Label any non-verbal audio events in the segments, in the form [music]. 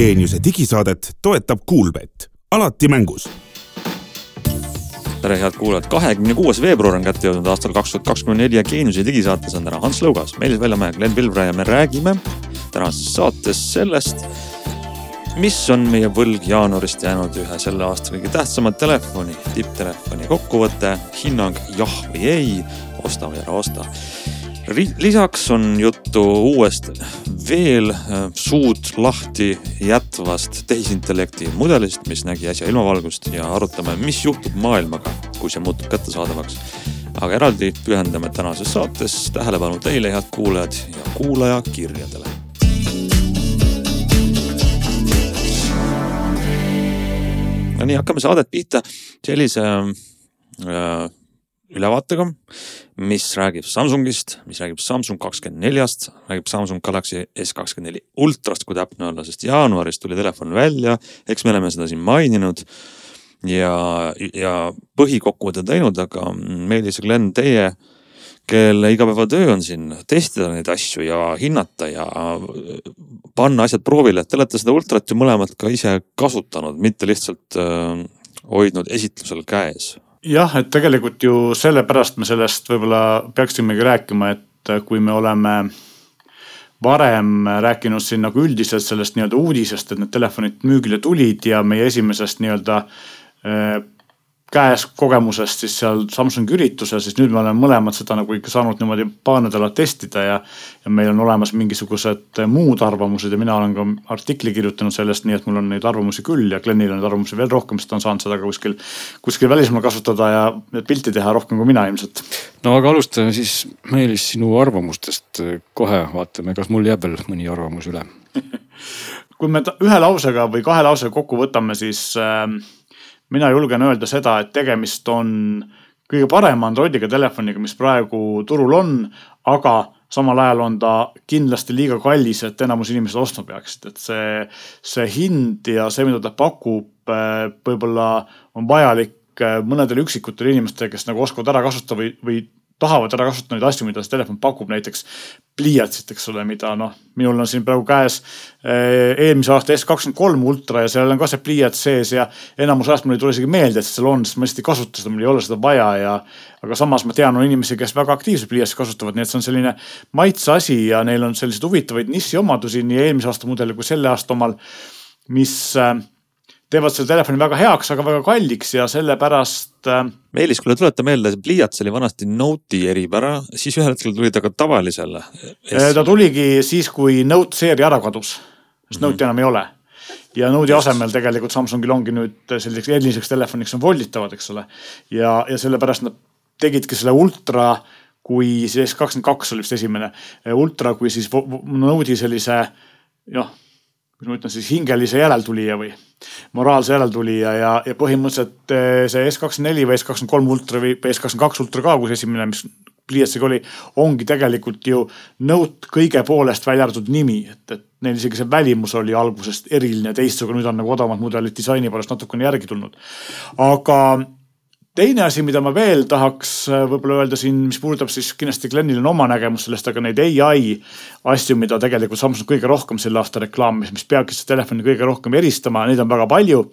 geeniuse digisaadet toetab Kuulbett, alati mängus. tere, head kuulajad, kahekümne kuues veebruar on kätte jõudnud aastal kaks tuhat kakskümmend neli ja Geeniuse digisaates on täna Hans Lõugas, Meelis Väljamäe, Glen Pilvre ja me räägime tänases saates sellest, mis on meie võlg jaanuarist jäänud ühe selle aasta kõige tähtsama telefoni, tipptelefoni kokkuvõte, hinnang jah või ei, osta või ära osta lisaks on juttu uuest veel äh, suud lahti jätvast tehisintellekti mudelist, mis nägi äsja ilmavalgust ja arutame, mis juhtub maailmaga, kui see muutub kättesaadavaks. aga eraldi pühendame tänases saates tähelepanu teile, head kuulajad ja kuulajakirjadele. no nii, hakkame saadet pihta sellise äh, ülevaatega, mis räägib Samsungist, mis räägib Samsung kakskümmend neljast, räägib Samsung Galaxy S kakskümmend neli ultrast, kui täpne olla, sest jaanuaris tuli telefon välja, eks me oleme seda siin maininud. ja, ja põhikokkuvõtte teinud, aga Meelis ja Glen, teie, kelle igapäevatöö on siin testida neid asju ja hinnata ja panna asjad proovile, te olete seda ultrat ju mõlemad ka ise kasutanud, mitte lihtsalt äh, hoidnud esitlusel käes jah, et tegelikult ju sellepärast me sellest võib-olla peaksimegi rääkima, et kui me oleme varem rääkinud siin nagu üldiselt sellest nii-öelda uudisest, et need telefonid müügile tulid ja meie esimesest nii-öelda käes kogemusest siis seal Samsungi üritusel, siis nüüd me oleme mõlemad seda nagu ikka saanud niimoodi paar nädalat testida ja. ja meil on olemas mingisugused muud arvamused ja mina olen ka artikli kirjutanud sellest, nii et mul on neid arvamusi küll ja Glenil on neid arvamusi veel rohkem, sest ta on saanud seda ka kuskil, kuskil välismaal kasutada ja pilti teha rohkem kui mina ilmselt. no aga alustame siis Meelis sinu arvamustest kohe vaatame, kas mul jääb veel mõni arvamus üle [laughs] kui me ühe lausega või kahe lausega kokku võtame, siis äh, mina julgen öelda seda, et tegemist on kõige parema Androidiga telefoniga, mis praegu turul on, aga samal ajal on ta kindlasti liiga kallis, et enamus inimesed ostma peaksid, et see, see hind ja see, mida ta pakub, eh, võib-olla on vajalik eh, mõnedele üksikutele inimestele, kes nagu oskavad ära kasutada või, või tahavad ära kasutada neid asju, mida see telefon pakub, näiteks pliiatsit, eks ole, mida noh, minul on siin praegu käes eh, eelmise aasta S kakskümmend kolm ultra ja seal on ka see pliiats sees ja enamus ajast mul ei tule isegi meelde, et seal on, sest ma lihtsalt ei kasuta seda, mul ei ole seda vaja ja. aga samas ma tean, on inimesi, kes väga aktiivselt pliiatsi kasutavad, nii et see on selline maitse asi ja neil on selliseid huvitavaid nišiomadusi nii eelmise aasta mudelil kui selle aasta omal, mis äh, teevad selle telefoni väga heaks, aga väga kalliks ja sellepärast äh.... Meelis, kuule tuleta meelde, pliiats oli vanasti Note'i eripära, siis ühel hetkel tuli ta ka tavalisele. Äh, ta tuligi siis, kui Note seeria ära kadus, sest mm -hmm. Note'i enam ei ole. ja Note'i asemel tegelikult Samsungil ongi nüüd selliseks eriliseks telefoniks on volditavad, eks ole. ja, ja sellepärast nad tegidki selle ultra kui siis kakskümmend kaks oli vist esimene, ultra kui siis Note'i sellise noh kuidas ma ütlen siis hingelise järeltulija või moraalse järeltulija ja, ja põhimõtteliselt eh, see S24 või S23 ultra või S22 ultra ka, kus esimene, mis pliiatsiga oli, ongi tegelikult ju Note kõige poolest välja arvatud nimi, et, et neil isegi see välimus oli algusest eriline, teistsugune, nüüd on nagu odavamad mudelid disaini poolest natukene järgi tulnud. aga teine asi, mida ma veel tahaks äh, võib-olla öelda siin, mis puudutab siis kindlasti Glenil on oma nägemus sellest, aga neid ai asju, mida tegelikult Samsung kõige rohkem sel aastal reklaamis, mis peabki seda telefoni kõige rohkem eristama, neid on väga palju.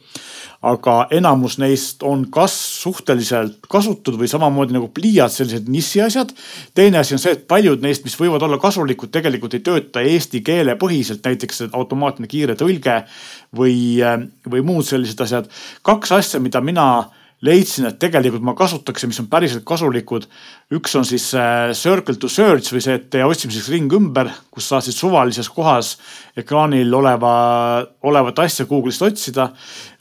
aga enamus neist on kas suhteliselt kasutatud või samamoodi nagu pliiats, sellised nišiasjad. teine asi on see, et paljud neist, mis võivad olla kasulikud, tegelikult ei tööta eesti keele põhiselt, näiteks automaatne kiire tõlge või, äh, või muud sellised asjad. kaks asja, mida mina leidsin, et tegelikult ma kasutaks ja mis on päriselt kasulikud. üks on siis äh, circle to search või see, et tee otsimiseks ring ümber, kus sa siis suvalises kohas ekraanil oleva, olevat asja Google'ist otsida.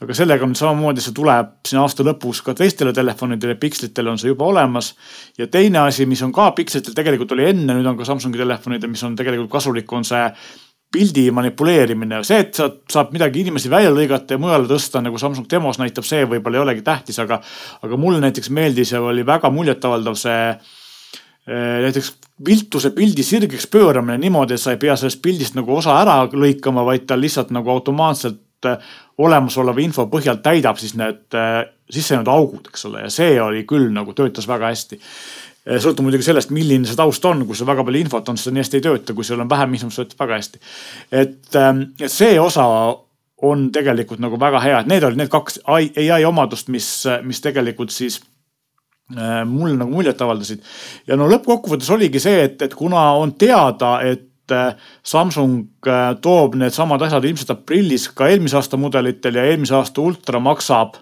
aga sellega on samamoodi, see tuleb siin aasta lõpus ka teistele telefonidele, pikslitele on see juba olemas. ja teine asi, mis on ka pikslitel tegelikult oli enne, nüüd on ka Samsungi telefonidel, mis on tegelikult kasulik, on see pildi manipuleerimine, see, et sa saad midagi inimesi välja lõigata ja mujale tõsta, nagu Samsung demos näitab, see võib-olla ei olegi tähtis, aga, aga mulle näiteks meeldis ja oli väga muljetavaldav see eh, näiteks viltuse pildi sirgeks pööramine niimoodi, et sa ei pea sellest pildist nagu osa ära lõikama, vaid ta lihtsalt nagu automaatselt eh, olemasoleva info põhjal täidab siis need eh, sisse jäänud augud, eks ole, ja see oli küll nagu töötas väga hästi. Eh, sõltub muidugi sellest, milline see taust on, kui sul väga palju infot on, siis see nii hästi ei tööta, kui sul on vähem infot, siis töötab väga hästi. ähm, et see osa on tegelikult nagu väga hea, et need olid need kaks ai omadust, mis, mis tegelikult siis äh, mul nagu muljet avaldasid. ja no lõppkokkuvõttes oligi see, et, et kuna on teada, et äh, Samsung äh, toob needsamad asjad ilmselt aprillis ka eelmise aasta mudelitel ja eelmise aasta ultra maksab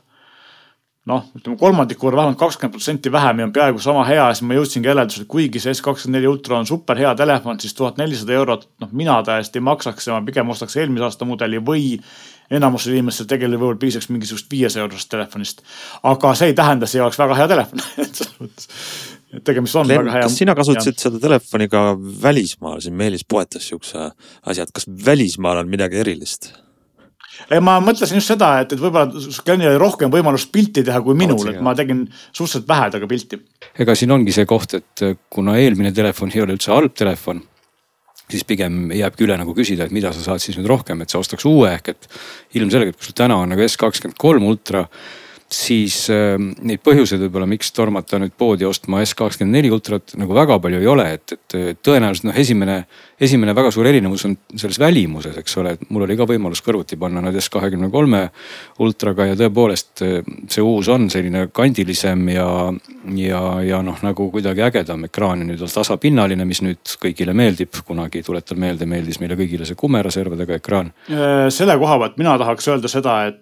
noh, ütleme kolmandiku võrra vähemalt kakskümmend protsenti vähem ja on peaaegu sama hea, siis ma jõudsingi järeldusele, et kuigi see S24 Ultra on super hea telefon, siis tuhat nelisada eurot, noh, mina täiesti ei maksaks ja ma pigem ostaks eelmise aasta mudeli või enamusel inimestel tegelikult võib-olla piisaks mingisugust viiesaja eurosest telefonist. aga see ei tähenda, see oleks väga hea telefon [laughs] et tegemist on Len, väga hea. kas sina kasutasid ja. seda telefoni ka välismaal, siin Meelis poetas siukse asja, et kas välismaal on midagi erilist? Ma mõtlesin just seda, et, et võib-olla Glenil oli rohkem võimalust pilti teha kui minul, et ma tegin suhteliselt vähe temaga pilti. ega siin ongi see koht, et kuna eelmine telefon ei ole üldse halb telefon, siis pigem jääbki üle nagu küsida, et mida sa saad siis nüüd rohkem, et sa ostaks uue ehk et ilmselgelt, kui sul täna on nagu S kakskümmend kolm ultra siis äh, neid põhjuseid võib-olla, miks tormata nüüd poodi ostma S24 ultrat nagu väga palju ei ole, et, et tõenäoliselt noh, esimene, esimene väga suur erinevus on selles välimuses, eks ole, et mul oli ka võimalus kõrvuti panna nad S23 ultraga ja tõepoolest äh, see uus on selline kandilisem ja, ja, ja noh, nagu kuidagi ägedam ekraan ja nüüd on tasapinnaline, mis nüüd kõigile meeldib. kunagi tuletan meelde, meeldis meile kõigile see kumeraservadega ekraan. Äh, selle koha pealt mina tahaks öelda seda, et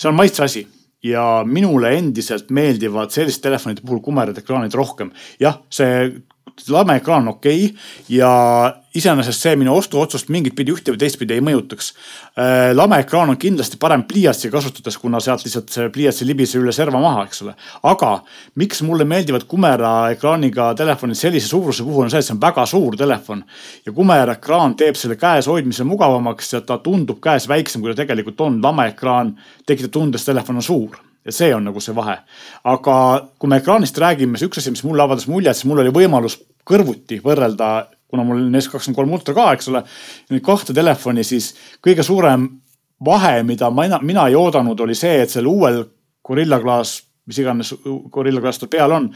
see on maitse asi ja minule endiselt meeldivad selliste telefonide puhul kumerad ekraanid rohkem. jah, see lame ekraan on okei okay ja iseenesest see minu ostuotsust mingit pidi ühte või teistpidi ei mõjutaks. Äh, lame ekraan on kindlasti parem pliiatsi kasutades, kuna sealt lihtsalt see pliiats ei libise üle serva maha, eks ole. aga miks mulle meeldivad kumera ekraaniga telefonid sellise suuruse puhul on see, et see on väga suur telefon. ja kumera ekraan teeb selle käes hoidmise mugavamaks ja ta tundub käes väiksem, kui ta tegelikult on. lame ekraan tekitab tunde, et telefon on suur ja see on nagu see vahe. aga kui me ekraanist räägime, siis üks asi, mis mulle avaldas muljet, siis mul oli võimalus kõrvuti võrrelda, kuna mul on S23 Ultra ka, eks ole. Neid kahte telefoni, siis kõige suurem vahe, mida mina, mina ei oodanud, oli see, et sellel uuel Gorilla Glass mis iganes Gorilla Glass tal peal on,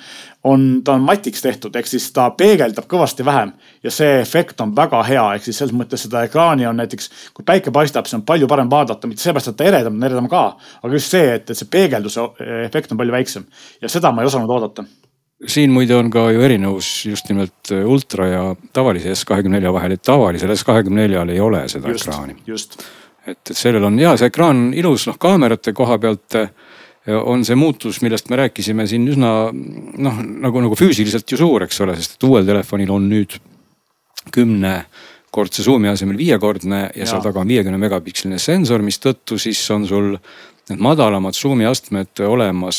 on, ta on matiks tehtud, ehk siis ta peegeldab kõvasti vähem ja see efekt on väga hea, ehk siis selles mõttes seda ekraani on näiteks, kui päike paistab, siis on palju parem vaadata, mitte seepärast, et ta eredam, on eredam ka, aga just see, et, et see peegelduse efekt on palju väiksem. Ja seda ma ei osanud oodata. Siin muide on ka ju erinevus just nimelt ultra ja tavalise S24 vahel, et tavalisel S24-l ei ole seda just, ekraani. et, et sellel on ja see ekraan on ilus, noh kaamerate koha pealt on see muutus, millest me rääkisime siin üsna noh, nagu, nagu füüsiliselt ju suur, eks ole, sest et uuel telefonil on nüüd kümnekordse zoom'i asemel viiekordne ja, ja seal taga on viiekümne megapiksline sensor, mistõttu siis on sul need madalamad zoom'i astmed olemas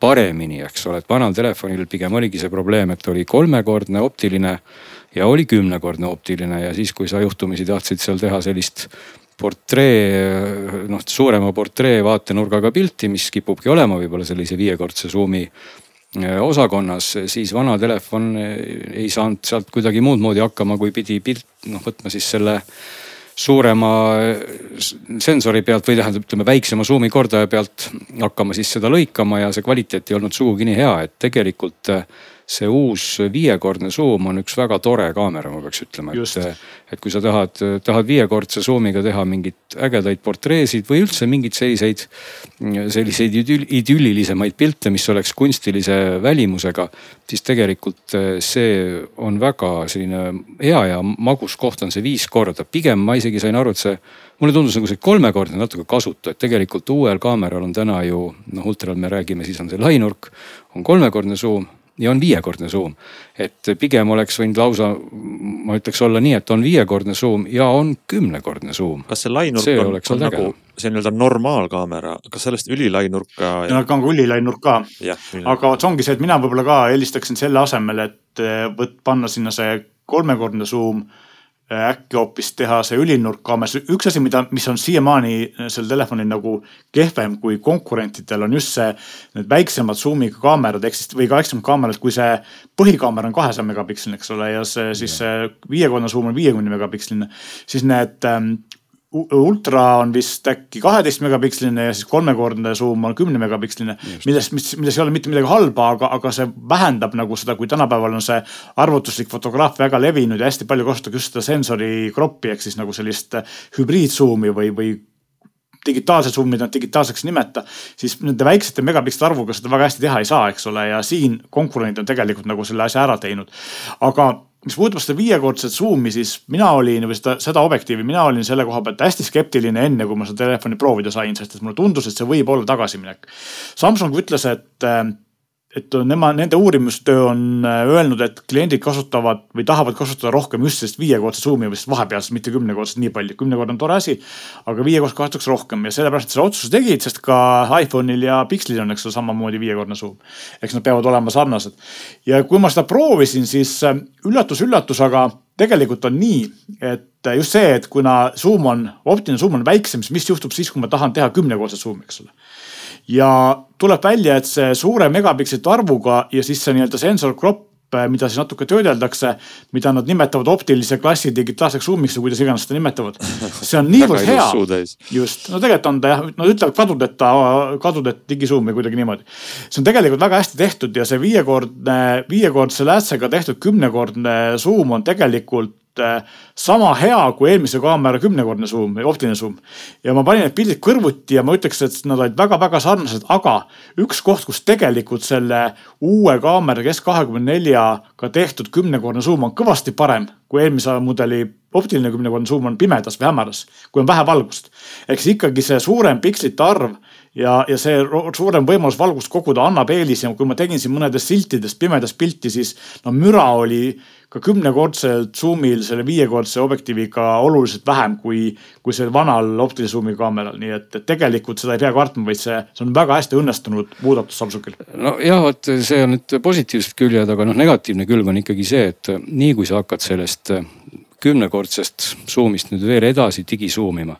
paremini, eks ole, et vanal telefonil pigem oligi see probleem, et oli kolmekordne optiline ja oli kümnekordne optiline ja siis, kui sa juhtumisi tahtsid seal teha sellist portree, noh suurema portree vaatenurgaga pilti, mis kipubki olema võib-olla sellise viiekordse zoom'i äh, osakonnas, siis vana telefon äh, ei saanud sealt kuidagi muud moodi hakkama, kui pidi pilt, noh võtma siis selle suurema äh, sensori pealt või tähendab, ütleme väiksema zoom'i kordaja pealt hakkama siis seda lõikama ja see kvaliteet ei olnud sugugi nii hea, et tegelikult see uus viiekordne zoom on üks väga tore kaamera, ma peaks ütlema, et, et kui sa tahad, tahad viiekordse zoom'iga teha mingeid ägedaid portreesid või üldse mingeid selliseid, selliseid idüllilisemaid pilte, mis oleks kunstilise välimusega, siis tegelikult eh, see on väga selline hea ja magus koht on see viis korda, pigem ma isegi sain aru, et see mulle tundus nagu see kolmekordne natuke kasutu, et tegelikult uuel kaameral on täna ju noh, ultral me räägime, siis on see lainurk, on kolmekordne zoom ja on viiekordne zoom. et pigem oleks võinud lausa, ma ütleks olla nii, et on viiekordne zoom ja on kümnekordne zoom. kas see lainurk see on, on nagu see nii-öelda normaalkaamera, kas sellest ülilainurka? no aga on ka ülilainurk ka. aga vot see ongi see, et mina võib-olla ka eelistaksin selle asemel, et võt-, panna sinna see kolmekordne zoom Äh, äkki hoopis teha see ülinurk kaameras. üks asi, mida, mis on siiamaani äh, sel telefonil nagu kehvem kui konkurentidel on just see, need väiksemad zoom'iga kaamerad ehk siis või ka väiksemad kaamerad, kui see põhikaamera on kahesaja megapiksline, eks ole, ja see siis viiekordne zoom on viiekümne megapiksline. siis need ähm, ultra on vist äkki kaheteist megapiksline ja siis kolmekordne zoom on kümne megapiksline. milles, mis, milles ei ole mitte midagi halba, aga, aga see vähendab nagu seda, kui tänapäeval on see arvutuslik fotograafia väga levinud ja hästi palju kasutatakse just seda sensori kroppi ehk siis nagu sellist hübriidzoom'i või, või digitaalsed summid nad digitaalseks ei nimeta, siis nende väiksete megapikslite arvuga seda väga hästi teha ei saa, eks ole, ja siin konkurendid on tegelikult nagu selle asja ära teinud. aga mis puudutab seda viiekordset suumi, siis mina olin või seda, seda objektiivi, mina olin selle koha pealt hästi skeptiline enne, kui ma seda telefoni proovida sain, sest et mulle tundus, et see võib olla tagasiminek. Samsung ütles, et et nema, nende uurimustöö on äh, öelnud, et kliendid kasutavad või tahavad kasutada rohkem just sellist viiekordset suumi või vahepealset, mitte kümnekordset nii palju. kümnekord on tore asi, aga viiekordset kasutatakse rohkem ja sellepärast selle otsuse tegid, sest ka iPhone'il ja Pixelil on, eks ole, samamoodi viiekordne suum. eks nad peavad olema sarnased. ja kui ma seda proovisin, siis üllatus-üllatus, äh, aga tegelikult on nii, et just see, et kuna suum on, optiline suum on väiksem, siis mis juhtub siis, kui ma tahan teha kümnekordset suumi, eks ole ja tuleb välja, et see suure megapikslite arvuga ja siis see nii-öelda sensor crop mida siis natuke töödeldakse, mida nad nimetavad optilise klassi digitaalseks suumiks või kuidas iganes seda nimetavad. [laughs] see on niivõrd hea. just, no tegelikult on ta jah, nad ütlevad kadudeta, kadudeta digisuum või kuidagi niimoodi. see on tegelikult väga hästi tehtud ja see viiekordne, viiekordse läätsega tehtud kümnekordne suum on tegelikult Äh, sama hea kui eelmise kaamera kümnekordne suum või optiline suum. ja ma panin need pildid kõrvuti ja ma ütleks, et nad olid väga-väga sarnased, aga üks koht, kus tegelikult selle uue kaamera Kesk24-ga tehtud kümnekordne suum on kõvasti parem kui eelmise mudeli optiline kümnekordne suum on pimedas või hämaras, kui on vähe valgust. ehk siis ikkagi see suurem pikslite arv ja, ja see suurem võimalus valgust koguda annab eelise, kui ma tegin siin mõnedest siltidest pimedast pilti, siis no müra oli ka kümnekordselt suumil selle viiekordse objektiiviga oluliselt vähem kui, kui see vanal optilise suumi kaameral, nii et, et tegelikult seda ei pea kartma, vaid see, see on väga hästi õnnestunud muudatus Samsungil. nojah, vot see on nüüd positiivsed küljed, aga noh, negatiivne külg on ikkagi see, et nii kui sa hakkad sellest kümnekordsest suumist nüüd veel edasi digisuumima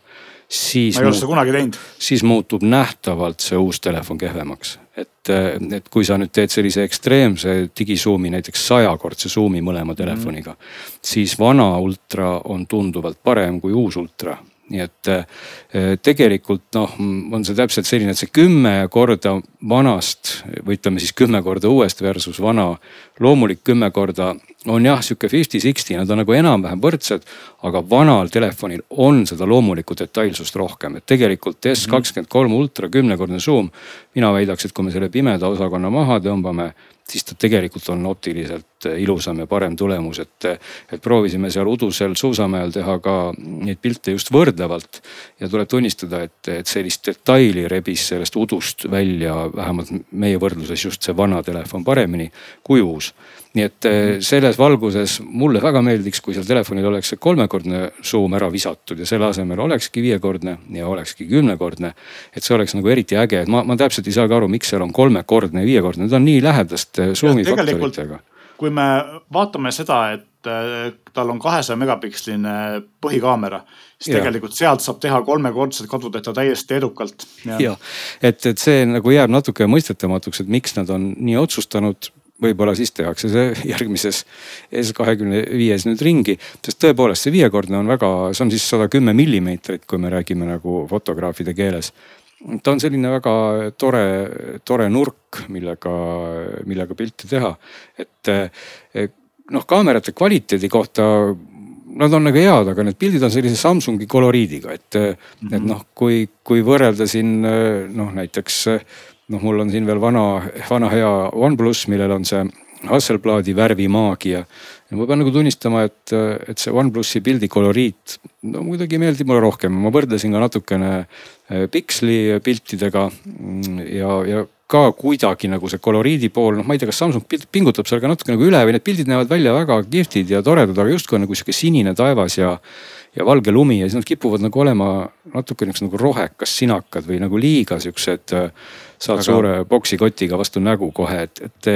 siis. ma ei ole seda kunagi teinud. siis muutub nähtavalt see uus telefon kehvemaks et, et kui sa nüüd teed sellise ekstreemse digisuumi, näiteks sajakordse suumi mõlema telefoniga mm, -hmm. siis vana ultra on tunduvalt parem kui uus ultra nii et eh, tegelikult noh, on see täpselt selline, et see kümme korda vanast või ütleme siis kümme korda uuest versus vana. loomulik kümme korda on jah, sihuke fifty-sixty, nad on nagu enam-vähem võrdsed. aga vanal telefonil on seda loomulikku detailsust rohkem, et tegelikult S kakskümmend kolm ultra kümnekordne suum. mina väidaks, et kui me selle pimeda osakonna maha tõmbame siis ta tegelikult on optiliselt eh, ilusam ja parem tulemus, et, eh, et proovisime seal udusel suusamäel teha ka neid pilte just võrdlevalt. ja tuleb tunnistada, et, et sellist detaili rebis sellest udust välja vähemalt meie võrdluses just see vana telefon paremini kui uus nii et eh, selles valguses mulle väga meeldiks, kui seal telefonil oleks see kolmekordne suum ära visatud ja selle asemel olekski viiekordne ja olekski kümnekordne. et see oleks nagu eriti äge, et ma, ma täpselt ei saagi aru, miks seal on kolmekordne ja viiekordne, need on nii lähedaste suumi faktoritega. kui me vaatame seda, et eh, tal on kahesaja megapiksline põhikaamera, siis ja. tegelikult sealt saab teha kolmekordset kadudeta täiesti edukalt. ja, ja., et, et see nagu jääb natuke mõistetamatuks, et miks nad on nii otsustanud võib-olla siis tehakse see [laughs] järgmises S kahekümne viies nüüd ringi. sest tõepoolest see viiekordne on väga, see on siis sada kümme millimeetrit, kui me räägime nagu fotograafide keeles. ta on selline väga tore, tore nurk, millega, millega pilti teha. et eh, noh, kaamerate kvaliteedi kohta nad on nagu head, aga need pildid on sellise Samsungi koloriidiga, et mm, -hmm. et noh, kui, kui võrrelda siin noh, näiteks noh, mul on siin veel vana, vana hea OnePlus, millel on see Hasselbladi värvimaagia. ja ma pean nagu tunnistama, et, et see OnePlusi pildi koloriit, no muidugi meeldib mulle rohkem, ma võrdlesin ka natukene eh, Pixli piltidega mm, ja, ja ka kuidagi nagu see koloriidi pool, noh, ma ei tea, kas Samsung pingutab seal ka natuke nagu üle või need pildid näevad välja väga kihvtid ja toredad, aga justkui on nagu sihuke sinine taevas ja ja valge lumi ja siis nad kipuvad nagu olema natuke niisugused nagu rohekas sinakad või nagu liiga siuksed äh, saad Aga... suure boksikotiga vastu nägu kohe, et, et,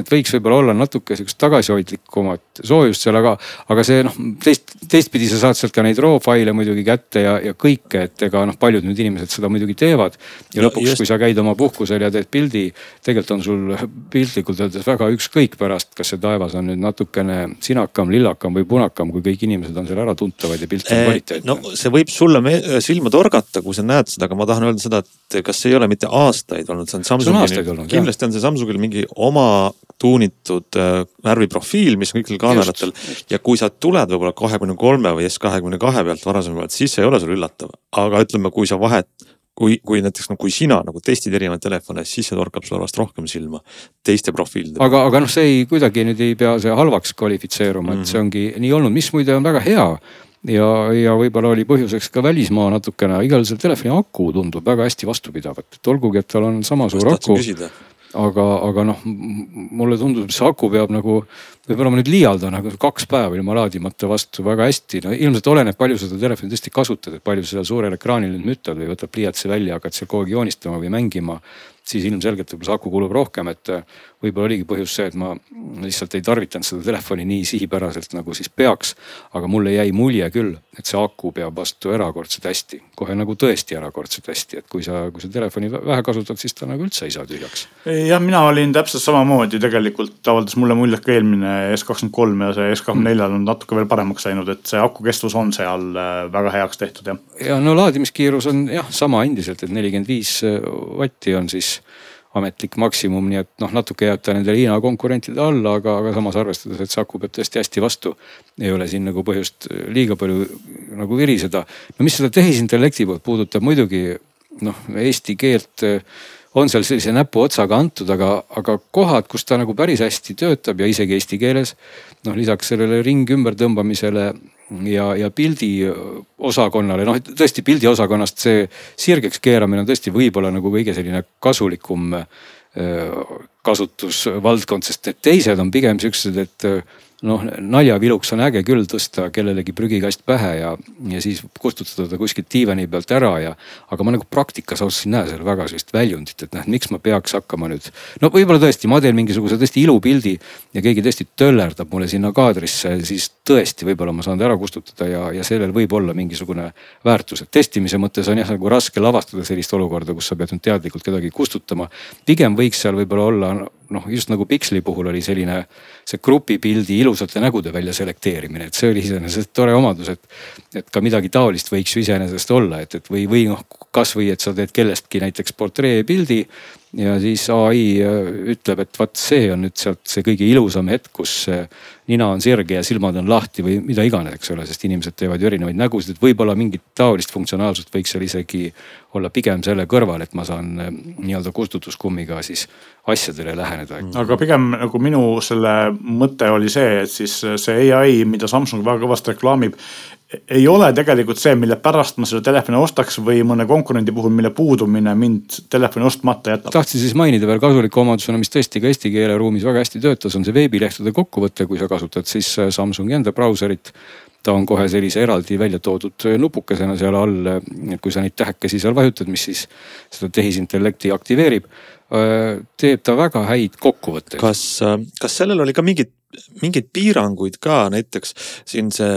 et võiks võib-olla olla natuke sihukest tagasihoidlikumat soojust seal, aga, aga see noh, teist, teistpidi sa saad sealt ka neid raw faile muidugi kätte ja, ja kõike, et ega noh, paljud nüüd inimesed seda muidugi teevad. ja lõpuks no,, kui sa käid oma puhkusel ja teed pildi, tegelikult on sul piltlikult öeldes väga ükskõik pärast, kas see taevas on nüüd natukene sinakam, lillakam või punakam, kui kõik inimesed on seal äratuntavad ja pilt on kvaliteetne. no see võib sulle silma torgata, kui sa näed seda, aga ma tahan öelda seda, et kas ei ole mitte aastaid aastaid olnud, see on Samsungil, kindlasti on see Samsungil mingi oma tuunitud äh, värviprofiil, mis on kõikidel kaameratel. ja kui sa tuled võib-olla kahekümne kolme või S kahekümne kahe pealt varasema pealt, siis see ei ole sul üllatav. aga ütleme, kui sa vahet, kui, kui näiteks no kui sina nagu testid erinevaid telefone, siis see torkab sulle vast rohkem silma teiste profiilide. aga, aga noh, see ei kuidagi nüüd ei pea see halvaks kvalifitseeruma mm, -hmm. et see mhm. ongi nii olnud, mis muide on väga hea ja, ja võib-olla oli põhjuseks ka välismaa natukene, igal see telefoni aku tundub väga hästi vastupidav, et olgugi, et tal on sama suur aku. Aga, aga noh, mulle tundub, see aku peab nagu, võib-olla ma nüüd liialdan, aga kaks päeva ilma laadimata vastu väga hästi. no ilmselt oleneb, palju seda telefoni tõesti kasutad, et palju sa seal suurel ekraanil nüüd müttad või võtad pliiatsi välja, hakkad seal kogu aeg joonistama või mängima siis ilmselgelt võib-olla see aku kulub rohkem, et äh, võib-olla oligi põhjus see, et ma lihtsalt ei tarvitanud seda telefoni nii sihipäraselt, nagu siis peaks. aga mulle jäi mulje küll, et see aku peab vastu erakordselt hästi, kohe nagu tõesti erakordselt hästi, et kui sa, kui sa telefoni vähe kasutad, siis ta nagu üldse ei saa tühjaks. jah, mina olin täpselt samamoodi, tegelikult avaldas mulle muljet ka eelmine S23 ja see S24 on natuke veel paremaks läinud, et see aku kestvus on seal äh, väga heaks tehtud jah. ja no laadimiskiirus on jah, sama endiselt, et nelikümmend viis vatti on siis ametlik maksimum, nii et noh, natuke jääb ta nendele Hiina konkurentide alla, aga, aga samas arvestades, et see aku peab tõesti hästi vastu. ei ole siin nagu põhjust liiga palju nagu viriseda. no mis seda tehisintellekti poolt puudutab, muidugi noh, eesti keelt eh, on seal sellise näpuotsaga antud, aga, aga kohad, kus ta nagu päris hästi töötab ja isegi eesti keeles. noh, lisaks sellele ringi ümbertõmbamisele ja, ja pildiosakonnale, noh tõesti pildiosakonnast see sirgeks keeramine on tõesti võib-olla nagu kõige selline kasulikum kasutusvaldkond, sest need teised on pigem siuksed, et noh, naljaviluks on äge küll tõsta kellelegi prügikast pähe ja, ja siis kustutada ta kuskilt diivani pealt ära ja. aga ma nagu praktikas ausalt ei näe seal väga sellist väljundit, et noh, miks ma peaks hakkama nüüd. no võib-olla tõesti, ma teen mingisuguse tõesti ilupildi ja keegi tõesti töllerdab mulle sinna kaadrisse, siis tõesti võib-olla ma saan ta ära kustutada ja, ja sellel võib olla mingisugune väärtus, et testimise mõttes on jah nagu raske lavastada sellist olukorda, kus sa pead nüüd teadlikult kedagi kustutama. pigem võiks seal võib-olla olla noh, just nagu Pixli puhul oli selline see grupipildi ilusate nägude välja selekteerimine, et see oli iseenesest tore omadus, et. et ka midagi taolist võiks ju iseenesest olla, et, et või, või noh, kasvõi, et sa teed kellestki näiteks portreepildi ja siis ai äh, ütleb, et vot see on nüüd sealt see kõige ilusam hetk, kus nina on sirge ja silmad on lahti või mida iganes, eks ole, sest inimesed teevad ju erinevaid nägusid, et võib-olla mingit taolist funktsionaalsust võiks seal isegi olla pigem selle kõrval, et ma saan äh, nii-öelda kustutuskummiga siis asjadele läheneda. aga pigem nagu minu selle mõte oli see, et siis see ai, mida Samsung väga kõvasti reklaamib ei ole tegelikult see, mille pärast ma selle telefoni ostaks või mõne konkurendi puhul, mille puudumine mind telefoni ostmata jätab. tahtsin siis mainida veel kasuliku omadusena, mis tõesti ka eesti keele ruumis väga hästi töötas, on see veebilehtede kokkuvõte, kui sa kasutad siis äh, Samsungi enda brauserit ta on kohe sellise eraldi välja toodud äh, nupukesena seal all, kui sa neid tähekesi seal vajutad, mis siis seda tehisintellekti aktiveerib, äh, teeb ta väga häid kokkuvõtteid. kas, kas sellel oli ka mingit mingeid piiranguid ka, näiteks siin see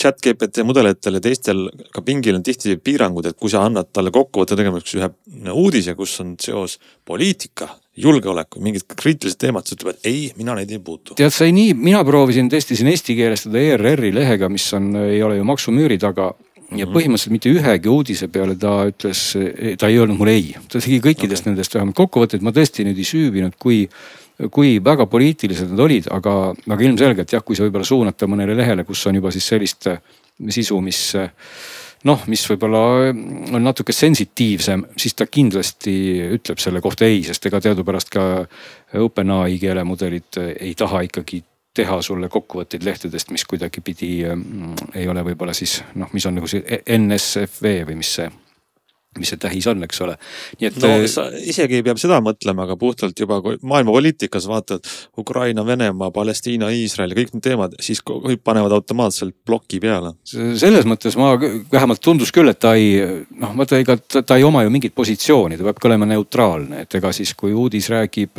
chat GPT mudelitel ja teistel ka pingil on tihti piirangud, et kui sa annad talle kokkuvõtte tegemiseks ühe uudise, kus on seos poliitika, julgeoleku, mingid kriitilised teemad, siis ütleb, et ei, mina neid ei puutu. tead, sai nii, mina proovisin, testisin eestikeelestada ERR-i lehega, mis on, ei ole ju maksumüüri taga ja mhm. põhimõtteliselt mitte ühegi uudise peale ta ütles, ta ei öelnud mulle ei, ta tegi kõikidest okay. nendest vähemalt kokkuvõtteid, ma tõesti nüüd ei süüvinud, kui kui väga poliitilised nad olid, aga, aga ilmselgelt jah, kui sa võib-olla suunad ta mõnele lehele, kus on juba siis sellist äh, sisu, mis äh, noh, mis võib-olla on natuke sensitiivsem, siis ta kindlasti ütleb selle kohta ei, sest ega teadupärast ka OpenAI keelemudelid ei taha ikkagi teha sulle kokkuvõtteid lehtedest, mis kuidagipidi ei ole võib-olla siis noh, mis on nagu see NSFV või mis see mis see tähis on, eks ole. nii et. no sa isegi ei pea seda mõtlema, aga puhtalt juba maailma poliitikas vaatad Ukraina, Venemaa, Palestiina, Iisrael ja kõik need teemad, siis kõik panevad automaatselt ploki peale. selles mõttes ma vähemalt tundus küll, et ta ei noh, vaata ega ta, ta ei oma ju mingit positsiooni, ta peabki olema neutraalne, et ega siis, kui uudis räägib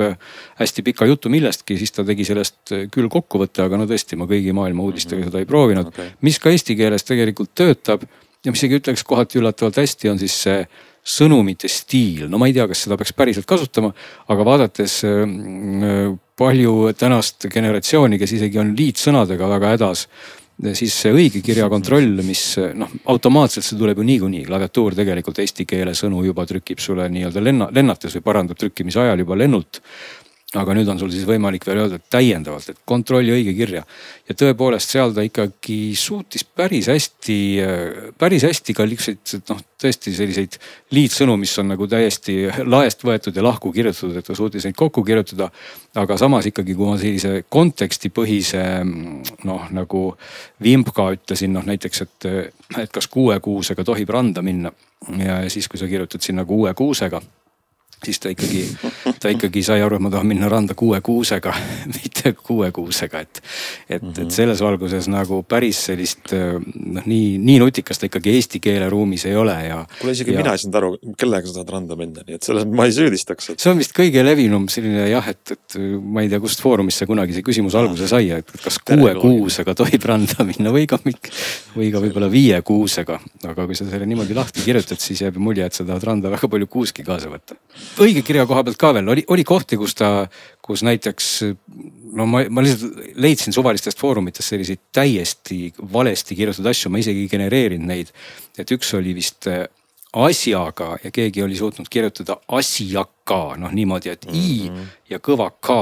hästi pika jutu millestki, siis ta tegi sellest küll kokkuvõtte, aga no tõesti, ma kõigi maailma uudistega mm -hmm. seda ei proovinud okay., mis ka eesti keeles tegelikult töötab ja mis isegi ütleks kohati üllatavalt hästi, on siis see sõnumite stiil, no ma ei tea, kas seda peaks päriselt kasutama, aga vaadates äh, palju tänast generatsiooni, kes isegi on liitsõnadega väga hädas siis see õigekirja kontroll, mis noh, automaatselt see tuleb ju niikuinii, klaviatuur tegelikult eesti keele sõnu juba trükib sulle nii-öelda lenna, lennates või parandab trükkimise ajal juba lennult aga nüüd on sul siis võimalik veel öelda täiendavalt, et kontrolli õige kirja. ja tõepoolest seal ta ikkagi suutis päris hästi, päris hästi ka niisuguseid noh, tõesti selliseid liitsõnu, mis on nagu täiesti laest võetud ja lahku kirjutatud, et ta suutis neid kokku kirjutada. aga samas ikkagi, kui ma sellise kontekstipõhise noh, nagu vimka ütlesin noh näiteks, et, et kas kuue kuusega tohib randa minna ja siis, kui sa kirjutad sinna kuue kuusega siis ta ikkagi, ta ikkagi sai aru, et ma tahan minna randa kuue kuusega, [laughs] mitte kuue kuusega, et. et, et mhm. selles valguses nagu päris sellist noh, nii, nii nutikas ta ikkagi eesti keele ruumis ei ole ja. kuule isegi ja... mina ei saanud aru, kellega sa tahad randa minna, nii et selles ma ei süüdistaks et.... see on vist kõige levinum selline jah, et, et ma ei tea, kust foorumist see kunagi see küsimus alguse sai, et kas kuue kuusega tohib randa [laughs] minna või ka, või ka võib-olla viie kuusega. aga kui sa selle niimoodi lahti kirjutad, siis jääb mulje, et sa tahad randa väga palju kuuski kaasa võtta õigekirja koha pealt ka veel oli, oli kohti, kus ta, kus näiteks no ma, ma lihtsalt leidsin suvalistest foorumitest selliseid täiesti valesti kirjutatud asju, ma isegi ei genereerinud neid. et üks oli vist äh, asjaga ja keegi oli suutnud kirjutada asjaka, noh niimoodi, et i mm -hmm. ja kõva k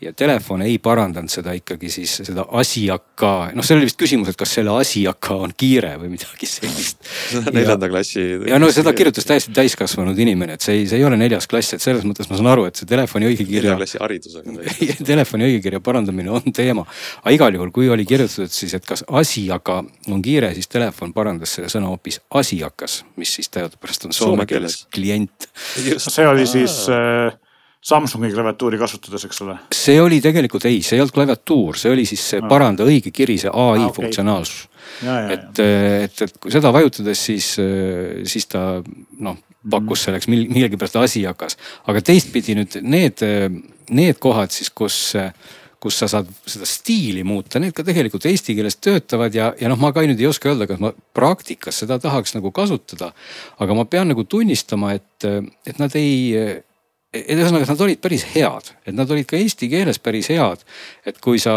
ja telefon ei parandanud seda ikkagi siis seda asjaka, noh, seal oli vist küsimus, et kas selle asjaka on kiire või midagi sellist. [laughs] neljanda klassi. ja no seda [laughs] kirjutas täiesti täiskasvanud inimene, et see ei, see ei ole neljas klass, et selles mõttes ma saan aru, et see telefoni õigekirja. nelja klassi haridusega [laughs] telefoni õigekirja parandamine on teema. aga igal juhul, kui oli kirjutatud siis, et kas asjaka on kiire, siis telefon parandas selle sõna hoopis asiakas, mis siis teadupärast on soome, soome keeles klient. see oli siis äh Samsungi klaviatuuri kasutades, eks ole? see oli tegelikult ei, see ei olnud klaviatuur, see oli siis see no. paranda õige kiri, see ai ah, okay. funktsionaalsus. et, et, et kui seda vajutades, siis, siis ta noh, pakkus selleks millegipärast asi hakkas. aga teistpidi nüüd need, need kohad siis, kus kus sa saad seda stiili muuta, need ka tegelikult eesti keeles töötavad ja, ja noh, ma ka nüüd ei oska öelda, kas ma praktikas seda tahaks nagu kasutada. aga ma pean nagu tunnistama, et, et nad ei et ühesõnaga, nad olid päris head, et nad olid ka eesti keeles päris head. et kui sa,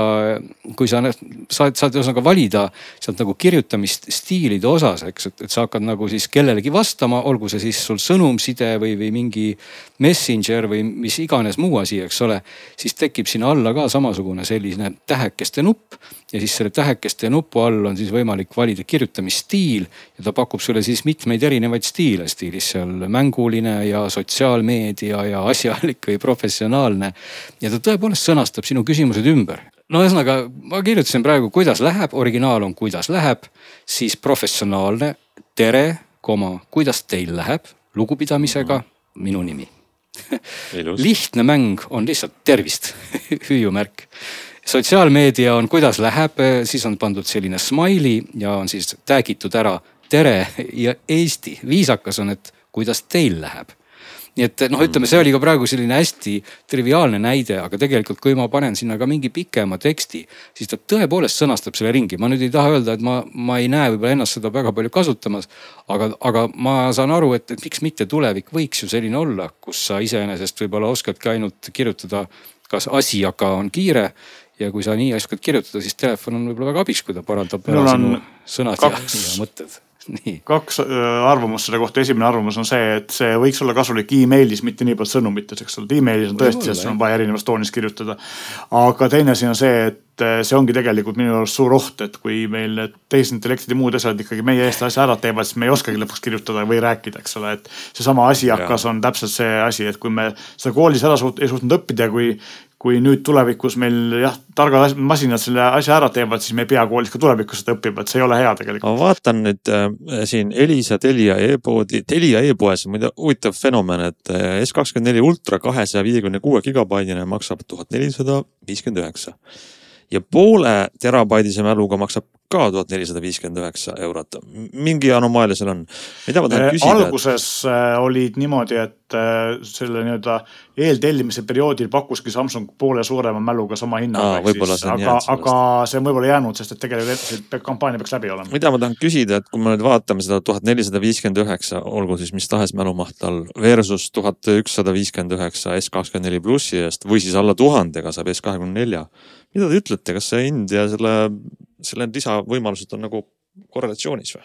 kui sa saad, saad ühesõnaga valida sealt nagu kirjutamisstiilide osas, eks, et, et sa hakkad nagu siis kellelegi vastama, olgu see siis sul sõnumside või, või mingi messenger või mis iganes muu asi, eks ole. siis tekib sinna alla ka samasugune selline tähekeste nupp ja siis selle tähekeste nupu all on siis võimalik valida kirjutamisstiil ja ta pakub sulle siis mitmeid erinevaid stiile, stiilis seal mänguline ja sotsiaalmeedia ja asjalik või professionaalne. ja ta tõepoolest sõnastab sinu küsimused ümber. no ühesõnaga, ma kirjutasin praegu, kuidas läheb, originaal on kuidas läheb, siis professionaalne, tere, koma, kuidas teil läheb, lugupidamisega, minu nimi [laughs] lihtne mäng on lihtsalt tervist [laughs] hüüumärk sotsiaalmeedia on, kuidas läheb, siis on pandud selline smiley ja on siis tag itud ära tere ja Eesti. viisakas on, et kuidas teil läheb nii et noh, ütleme, see oli ka praegu selline hästi triviaalne näide, aga tegelikult, kui ma panen sinna ka mingi pikema teksti, siis ta tõepoolest sõnastab selle ringi. ma nüüd ei taha öelda, et ma, ma ei näe võib-olla ennast seda väga palju kasutamas. aga, aga ma saan aru, et, et miks mitte tulevik võiks ju selline olla, kus sa iseenesest võib-olla oskadki ainult kirjutada, kas asi aga on kiire ja kui sa nii oskad kirjutada, siis telefon on võib-olla väga abiks, kui ta parandab sinu sõnad kaks, ja, [laughs] ja mõtted. [laughs] Kaks äh, arvamust selle kohta, esimene arvamus on see, et see võiks olla kasulik emailis, mitte nii palju sõnumites, eks ole, emailis on tõesti, sest sul on vaja erinevas toonis kirjutada. aga teine asi on see, et äh, see ongi tegelikult minu arust suur oht, et kui meil need tehisintellektid ja muud asjad ikkagi meie eest asja ära teevad, siis me ei oskagi lõpuks kirjutada või rääkida, eks ole, et. seesama asi hakkas, on täpselt see asi, et kui me seda koolis ära suut-, ei suutnud õppida, kui, kui nüüd tulevikus meil jah, targad masinad selle asja ära teevad, siis me ei pea koolis ka tulevikus seda õppima, et see ei ole hea tegelikult. ma vaatan nüüd äh, siin Elisa Telia e-poodi, Telia e-poes on muide huvitav fenomen, et S kakskümmend neli ultra kahesaja viiekümne kuue gigabaidine maksab tuhat nelisada viiskümmend üheksa ja poole terabaidise mäluga maksab ka tuhat nelisada viiskümmend üheksa eurot. mingi anomaalia seal on. mida ma tahan äh, küsida? alguses et... olid niimoodi, et äh, selle nii-öelda eeltellimise perioodil pakkuski Samsung poole suurema mäluga sama hinnaga. aga, aga see on võib-olla jäänud, sest et tegelikult kampaania peaks läbi olema. mida ma tahan küsida, et kui me nüüd vaatame seda tuhat nelisada viiskümmend üheksa, olgu siis mis tahes mälumaht all versus tuhat ükssada viiskümmend üheksa S kakskümmend neli plussi eest või siis alla tuhandega saab S kahekümne nelja mida te ütlete, kas see hind ja selle, selle lisavõimalused on nagu korrelatsioonis või?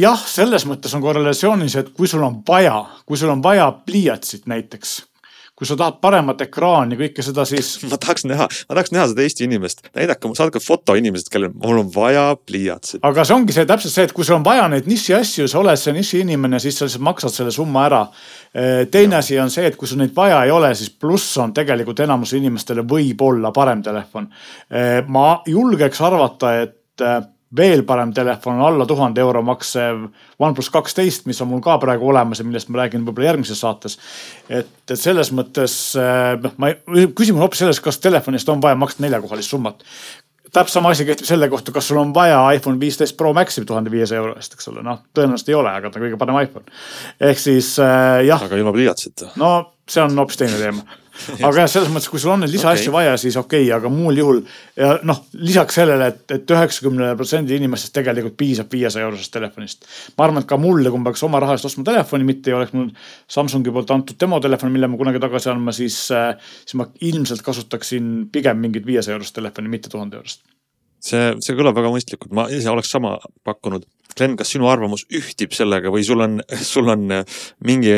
jah, selles mõttes on korrelatsioonis, et kui sul on vaja, kui sul on vaja pliiatsit näiteks, kui sa tahad paremat ekraani, kõike seda, siis. [laughs] ma tahaks näha, ma tahaks näha seda Eesti inimest, näidake, saatke foto inimesest, kellel mul on vaja pliiatsit. aga see ongi see täpselt see, et kui sul on vaja neid niši asju, sa oled see niši inimene, siis sa lihtsalt maksad selle summa ära. teine asi on see, et kui sul neid vaja ei ole, siis pluss on tegelikult enamusele inimestele võib-olla parem telefon. ma julgeks arvata, et veel parem telefon on alla tuhande euro maksev OnePlus kaksteist, mis on mul ka praegu olemas ja millest ma räägin võib-olla järgmises saates. et, et selles mõttes noh, ma, küsimus on hoopis selles, kas telefoni eest on vaja maksta neljakohalist summat. täpselt sama asi kehtib selle kohta, kas sul on vaja iPhone viisteist Pro Maxi tuhande viiesaja euro eest, eks ole, noh tõenäoliselt ei ole, aga ta on kõige parem iPhone. ehk siis äh, jah. aga ilma pliiatsita. no see on hoopis teine teema [laughs] aga jah, selles mõttes, kui sul on neid lisaasju okay. vaja, siis okei okay,, aga muul juhul ja noh, lisaks sellele et, et, et üheksakümnele protsendile inimestest tegelikult piisab viiesaja eurosest telefonist. ma arvan, et ka mulle, kui ma peaks oma raha eest ostma telefoni, mitte ei oleks mul Samsungi poolt antud demotelefon, mille ma kunagi tagasi andma, siis, äh, siis ma ilmselt kasutaksin pigem mingit viiesaja eurost telefoni, mitte tuhande eurost see, see kõlab väga mõistlikult, ma ise oleks sama pakkunud. Glen, kas sinu arvamus ühtib sellega või sul on, sul on mingi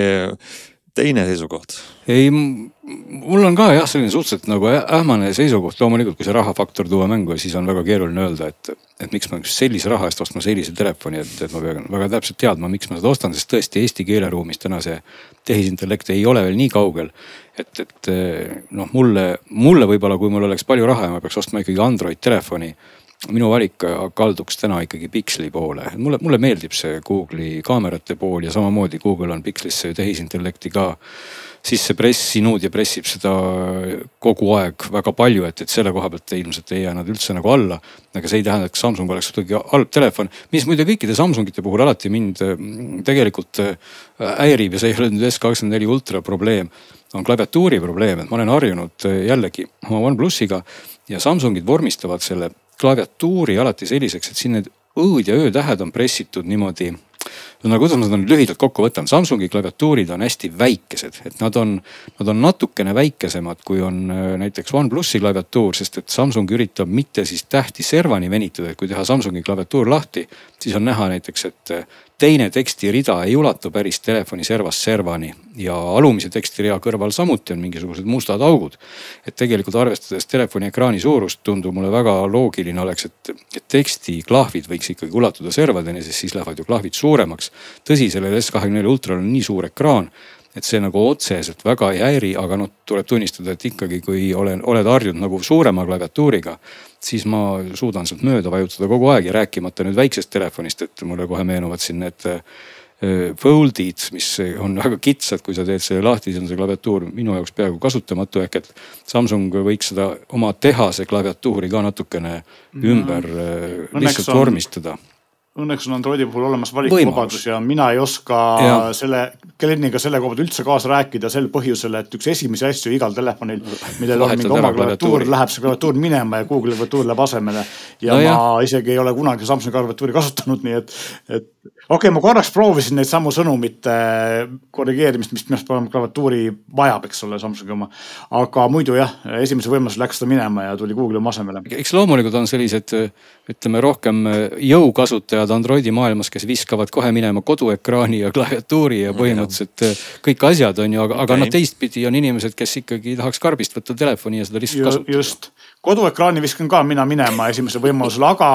teine seisukoht? ei, mul on ka jah, selline suhteliselt nagu ähmane seisukoht, loomulikult kui see rahafaktor tuua mängu, siis on väga keeruline öelda, et, et miks ma sellise raha eest ostma sellise telefoni, et, et ma pean väga täpselt teadma, miks ma seda ostan, sest tõesti Eesti keeleruumis täna see tehisintellekt ei ole veel nii kaugel. et, et noh, mulle, mulle võib-olla, kui mul oleks palju raha ja ma peaks ostma ikkagi Android telefoni minu valik kalduks täna ikkagi Pixli poole, mulle, mulle meeldib see Google'i kaamerate pool ja samamoodi Google on Pixlisse tehisintellekti ka sisse pressinud ja pressib seda kogu aeg väga palju, et, et selle koha pealt ilmselt ei jää nad üldse nagu alla. aga see ei tähenda, et Samsung oleks kuidagi halb telefon, mis muide kõikide Samsungite puhul alati mind mm, tegelikult äh, häirib ja see ei ole nüüd S24 ultra probleem on klaviatuuri probleem, et ma olen harjunud äh, jällegi oma OnePlusiga ja Samsungid vormistavad selle klaviatuuri alati selliseks, et siin need õ-d ja ö-tähed on pressitud niimoodi no kuidas ma seda nüüd lühidalt kokku võtan, Samsungi klaviatuurid on hästi väikesed, et nad on, nad on natukene väikesemad, kui on äh, näiteks OnePlusi klaviatuur, sest et Samsung üritab mitte siis tähti servani venitada, et kui teha Samsungi klaviatuur lahti, siis on näha näiteks, et äh, teine tekstirida ei ulatu päris telefoni servast servani ja alumise tekstirea kõrval samuti on mingisugused mustad augud. et tegelikult arvestades telefoni ekraani suurust, tundub mulle väga loogiline oleks, et, et tekstiklahvid võiks ikkagi ulatuda servadeni, sest siis lähevad ju klahvid suuremaks. tõsi, sellel S24 ultral on nii suur ekraan et see nagu otseselt väga ei häiri, aga noh, tuleb tunnistada, et ikkagi, kui olen, oled harjunud nagu suurema klaviatuuriga, siis ma suudan sealt mööda vajutada kogu aeg ja rääkimata nüüd väiksest telefonist, et mulle kohe meenuvad siin need äh, fold'id, mis on väga kitsad, kui sa teed selle lahti, siis on see klaviatuur minu jaoks peaaegu kasutamatu, ehk et Samsung võiks seda oma tehase klaviatuuri ka natukene mhm. ümber mm. lihtsalt on... vormistada õnneks on Androidi puhul olemas valikuvabadus ja mina ei oska ja. selle kliendiga selle koha pealt üldse kaasa rääkida sel põhjusel, et üks esimesi asju igal telefonil, millel on mingi oma klaviatuur, läheb see klaviatuur minema ja Google'i klaviatuur läheb asemele. ja no, ma jah. isegi ei ole kunagi Samsungi klaviatuuri kasutanud, nii et, et okei okay,, ma korraks proovisin neid samu sõnumite korrigeerimist, mis minu arust klaviatuuri vajab, eks ole, Samsungi oma. aga muidu jah, esimese võimalusel läks ta minema ja tuli Google'i oma asemele. eks loomulikult on sellised ütleme rohkem jõukasutajad Androidi maailmas, kes viskavad kohe minema koduekraani ja klaviatuuri ja põhimõtteliselt äh, kõik asjad on ju, aga, aga noh, teistpidi on inimesed, kes ikkagi tahaks karbist võtta telefoni ja seda lihtsalt kasutada. just, koduekraani viskan ka mina minema esimesel võimalusel, aga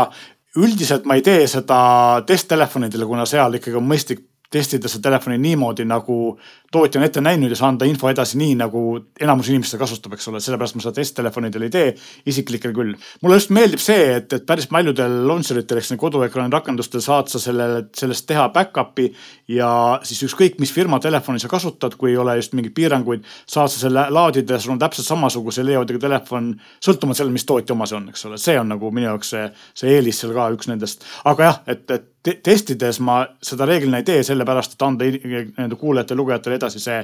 üldiselt ma ei tee seda testtelefonidele, kuna seal ikkagi on mõistlik testida seda telefoni niimoodi, nagu tootja on ette näinud ja anda info edasi nii, nagu enamus inimestel kasutab, eks ole, sellepärast ma seda testtelefonidel ei tee, isiklikel küll. mulle just meeldib see, et, et päris paljudel launcher itel ehk koduekraani rakendustel saad sa sellele, sellest teha back-up'i ja siis ükskõik, mis firma telefoni sa kasutad, kui ei ole just mingeid piiranguid, saad sa selle laadida ja sul on täpselt samasuguse layout'iga telefon, sõltumata sellest, mis tootja oma see on, eks ole, see on nagu minu jaoks see, see eelis seal ka üks nendest. aga jah, et, et testides ma seda reeglina ei tee, sellepärast et anda nii-öelda kuulajatele-lugejatele edasi see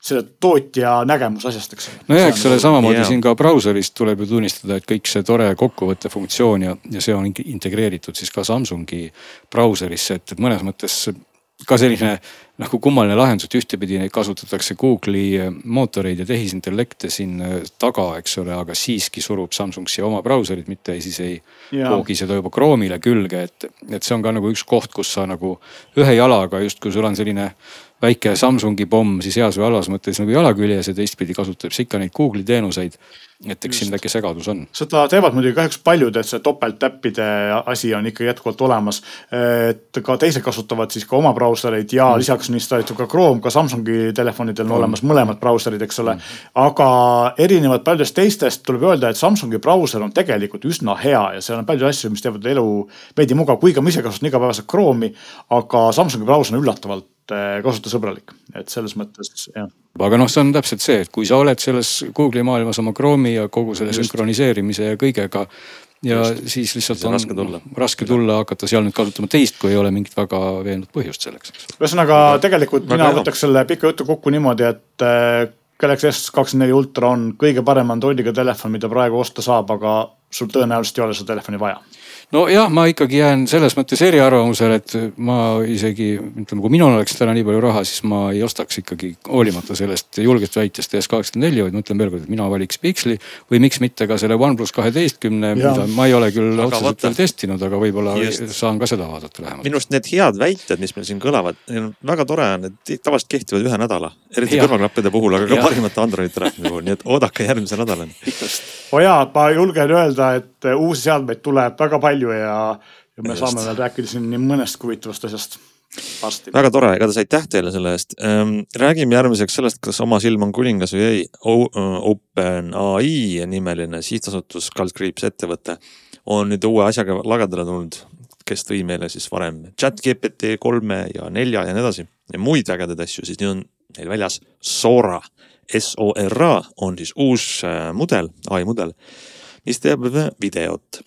selle tootja nägemus asjast, eks nojah, eks ole, nagu- samamoodi yeah. siin ka brauserist tuleb ju tunnistada, et kõik see tore kokkuvõtte funktsioon ja, ja see on integreeritud siis ka Samsungi brauserisse, et, et mõnes mõttes ka selline nagu kummaline lahendus, et ühtepidi neid kasutatakse Google'i eh, mootoreid ja tehisintellekte siin eh, taga, eks ole, aga siiski surub Samsung siia oma brauserit, mitte siis ei poogi seda juba Chrome'ile külge, et, et see on ka nagu üks koht, kus sa nagu ühe jalaga justkui sul on selline väike Samsungi pomm siis heas või halvas mõttes nagu jala küljes ja teistpidi kasutab see ikka neid Google'i teenuseid et eks siin väike segadus on. seda teevad muidugi kahjuks paljud, et see topelttäppide asi on ikka jätkuvalt olemas. et ka teised kasutavad siis ka oma brausereid ja mm. lisaks on installitud ka Chrome, ka Samsungi telefonidel on mm. olemas mõlemad brauserid, eks ole mm.. aga erinevalt paljudest teistest tuleb öelda, et Samsungi brauser on tegelikult üsna hea ja seal on palju asju, mis teevad elu veidi mugav, kuigi ma ise kasutan igapäevaselt Chrome'i. aga Samsungi brauser on üllatavalt kasutajasõbralik, et selles mõttes jah aga noh, see on täpselt see, et kui sa oled selles Google'i maailmas oma Chrome'i ja kogu selle Just. sünkroniseerimise ja kõigega. ja Just. siis lihtsalt on raske tulla, raske tulla hakata seal nüüd kasutama teist, kui ei ole mingit väga veenvat põhjust selleks, eks. ühesõnaga tegelikult mina võtaks selle pika jutu kokku niimoodi, et äh, Galaxy S24 Ultra on kõige parema Androidiga telefon, mida praegu osta saab, aga sul tõenäoliselt ei ole seda telefoni vaja nojah, ma ikkagi jään selles mõttes eriarvamusele, et ma isegi ütleme, kui minul oleks täna nii palju raha, siis ma ei ostaks ikkagi hoolimata sellest julgest väitest S84, vaid ma ütlen veel kord, et mina valiks Pixli või miks mitte ka selle OnePlus kaheteistkümne, mida ma ei ole küll aga otseselt veel testinud, aga võib-olla saan ka seda vaadata lähemalt. minu arust need head väited, mis meil siin kõlavad, väga tore on, et tavaliselt kehtivad ühe nädala, eriti kõrvaklappide puhul, aga ka parimate Androidi telefonide puhul, nii et oodake järgmise nädalani. oo oh jaa, ma julgen öelda, et uusi seadmeid tuleb väga palju palju ja, ja me Just. saame veel rääkida siin nii mõnest huvitavast asjast varsti. väga tore, igatahes aitäh teile selle eest. Ehm, räägime järgmiseks sellest, kas oma silm on kuningas või ei. OpenAI nimeline sihtasutus, kaldkriips ettevõte on nüüd uue asjaga lagedale tulnud, kes tõi meile siis varem chat GPT kolme ja nelja ja nii edasi ja muid ägedaid asju, siis nüüd on neil väljas Sora. S-O-R-A on siis uus äh, mudel, ai mudel, mis teeb videot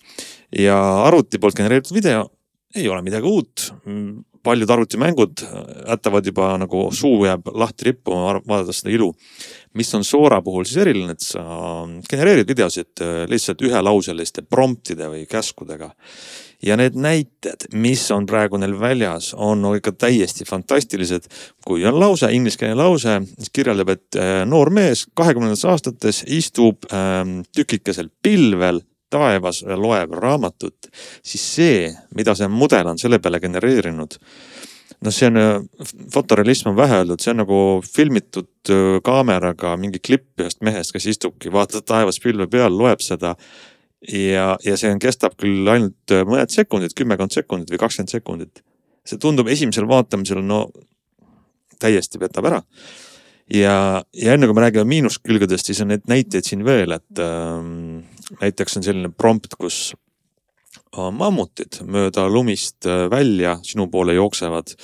ja arvuti poolt genereeritud video ei ole midagi uut. paljud arvutimängud jätavad juba nagu suu jääb lahti rippuma, vaadates seda ilu. mis on Sora puhul siis eriline, et sa genereerid videosid äh, lihtsalt ühelauseliste promptide või käskudega. ja need näited, mis on praegu neil väljas, on ikka täiesti fantastilised. kui on lause, ingliskeelne lause, mis kirjeldab, et äh, noor mees kahekümnendates aastates istub ähm, tükikesel pilvel taevas loeb raamatut, siis see, mida see mudel on selle peale genereerinud. noh, see on, fotorealism on vähe öeldud, see on nagu filmitud äh, kaameraga mingi klipp ühest mehest, kes istubki, vaatab taevas pilve peal, loeb seda. ja, ja see on, kestab küll ainult äh, mõned sekundid, kümmekond sekundit või kakskümmend sekundit. see tundub esimesel vaatamisel no täiesti petab ära ja, ja enne kui me räägime miinuskülgedest, siis on neid näiteid siin veel, et ähm, näiteks on selline prompt, kus mammutid mööda lumist äh, välja sinu poole jooksevad,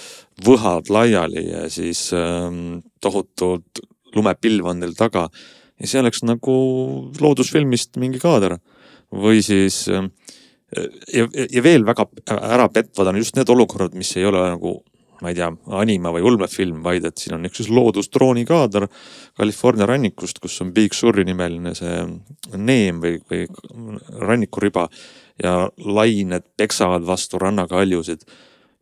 võhad laiali ja siis ähm, tohutult lumepilv on neil taga. ja see oleks nagu loodusfilmist mingi kaader või siis äh, ja, ja veel väga ärapetvad on just need olukorrad, mis ei ole nagu ma ei tea, anima või ulmefilm, vaid et siin on üks loodusdrooni kaader California rannikust, kus on Big Sur'i nimeline see neem või, või rannikuriba ja lained peksavad vastu rannakaljusid.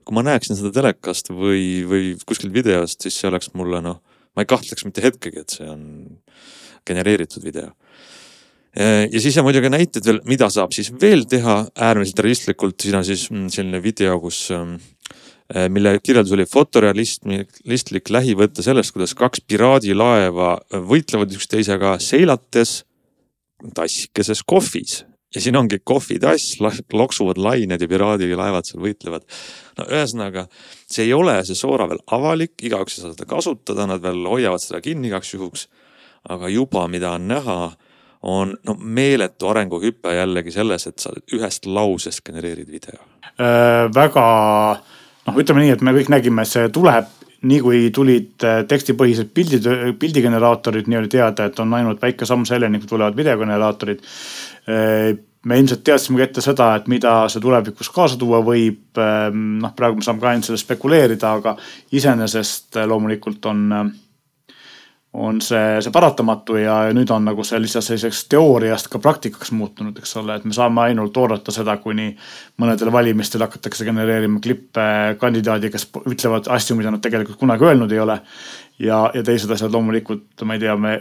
kui ma näeksin seda telekast või, või kuskilt videost, siis see oleks mulle noh, ma ei kahtleks mitte hetkegi, et see on genereeritud video ja siis on muidugi näited veel, mida saab siis veel teha äärmiselt realistlikult, siin on siis mm, selline video, kus Äh, mille kirjeldus oli fotorealistlik lähivõte sellest, kuidas kaks piraadilaeva võitlevad üksteisega seilates tassikeses kohvis. ja siin ongi kohvitass, loksuvad lained ja piraadilaevad seal võitlevad. no ühesõnaga, see ei ole, see Soora veel avalik, igaüks ei saa seda kasutada, nad veel hoiavad seda kinni igaks juhuks. aga juba, mida on näha, on no meeletu arenguhüpe jällegi selles, et sa ühest lausest genereerid video äh,. väga noh, ütleme nii, et me kõik nägime, see tuleb nii kui tulid äh, tekstipõhised pildid, pildigeneraatorid nii oli teada, et on ainult väike samm selleni, kui tulevad videogeneraatorid. Äh, me ilmselt teadsime ka ette seda, et mida see tulevikus kaasa tuua võib. Ähm, noh, praegu me saame ka ainult selle spekuleerida, aga iseenesest loomulikult on on see, see paratamatu ja nüüd on nagu see lihtsalt selliseks teooriast ka praktikaks muutunud, eks ole, et me saame ainult oodata seda, kuni mõnedel valimistel hakatakse genereerima klippe kandidaadi, kes ütlevad asju, mida nad tegelikult kunagi öelnud ei ole. Ja, ja teised asjad loomulikult, ma ei tea, me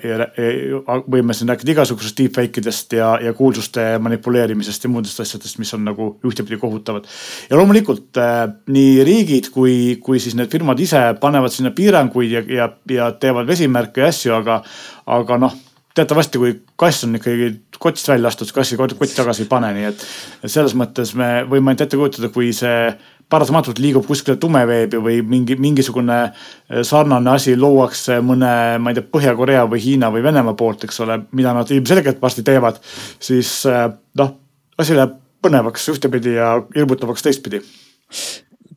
võime siin rääkida igasugusest deepfake idest ja, ja kuulsuste manipuleerimisest ja muudest asjadest, mis on nagu ühtepidi kohutavad. ja loomulikult äh, nii riigid kui, kui siis need firmad ise panevad sinna piiranguid ja, ja, ja teevad vesimärke ja asju, aga, aga noh teatavasti, kui kass on ikkagi kotist välja astunud, kassi kott tagasi ei pane, nii et selles mõttes me võime ainult ette kujutada, kui see paratamatult liigub kuskile tumeveebi või mingi, mingisugune eh, sarnane asi luuakse mõne, ma ei tea, Põhja-Korea või Hiina või Venemaa poolt, eks ole, mida nad ilmselgelt varsti teevad, siis eh, noh, asi läheb põnevaks ühtepidi ja hirmutavaks teistpidi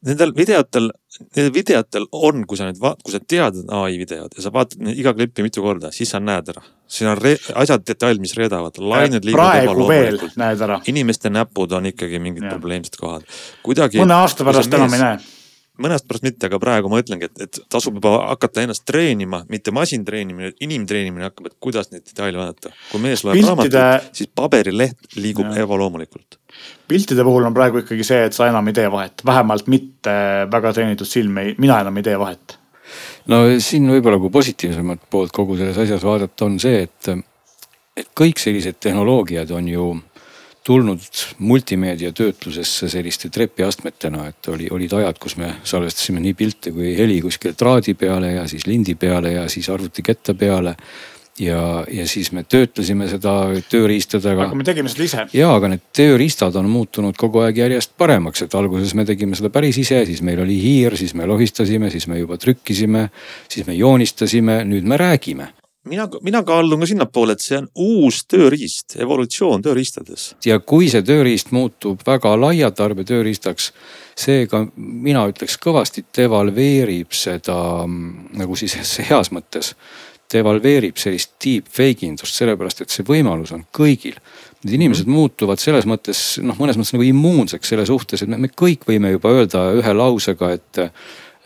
nendel videotel, nendel videotel on, kui sa nüüd, kui sa tead ai videod ja sa vaatad iga klippi mitu korda, siis sa näed ära. Siin on asjad detail, mis reedavad, lained liiguvad ebaloomulikult. näed ära. inimeste näpud on ikkagi mingid ja. probleemsed kohad. kuidagi. mõne aasta pärast enam ei näe mõne aasta pärast mitte, aga praegu ma ütlengi, et, et tasub juba hakata ennast treenima, mitte masintreenimine, inimtreenimine hakkab, et kuidas neid detaile vaadata. kui mees loeb Piltide... raamatut, siis paberileht liigub ja. ebaloomulikult piltide puhul on praegu ikkagi see, et sa enam ei tee vahet, vähemalt mitte väga treenitud silm ei, mina enam ei tee vahet. No siin võib-olla kui positiivsemat poolt kogu selles asjas vaadata on see, et, et kõik sellised tehnoloogiad on ju tulnud multimeediatöötlusesse selliste trepiastmetena, et oli, olid ajad, kus me salvestasime nii pilte kui heli kuskil traadi peale ja siis lindi peale ja siis arvutiketta peale ja, ja siis me töötlesime seda tööriistadega. aga me tegime seda ise. ja, aga need tööriistad on muutunud kogu aeg järjest paremaks, et alguses me tegime seda päris ise, siis meil oli hiir, siis me lohistasime, siis me juba trükkisime, siis me joonistasime, nüüd me räägime mina, mina kaalun ka sinnapoole, et see on uus tööriist, evolutsioon tööriistades. ja kui see tööriist muutub väga laia tarbetööriistaks, seega mina ütleks kõvasti devalveerib seda mm, nagu siis heas mõttes devalveerib sellist deepfake indust, sellepärast et see võimalus on kõigil. Need inimesed mm -hmm. muutuvad selles mõttes noh, mõnes mõttes nagu immuunseks selle suhtes, et me, me kõik võime juba öelda ühe lausega, et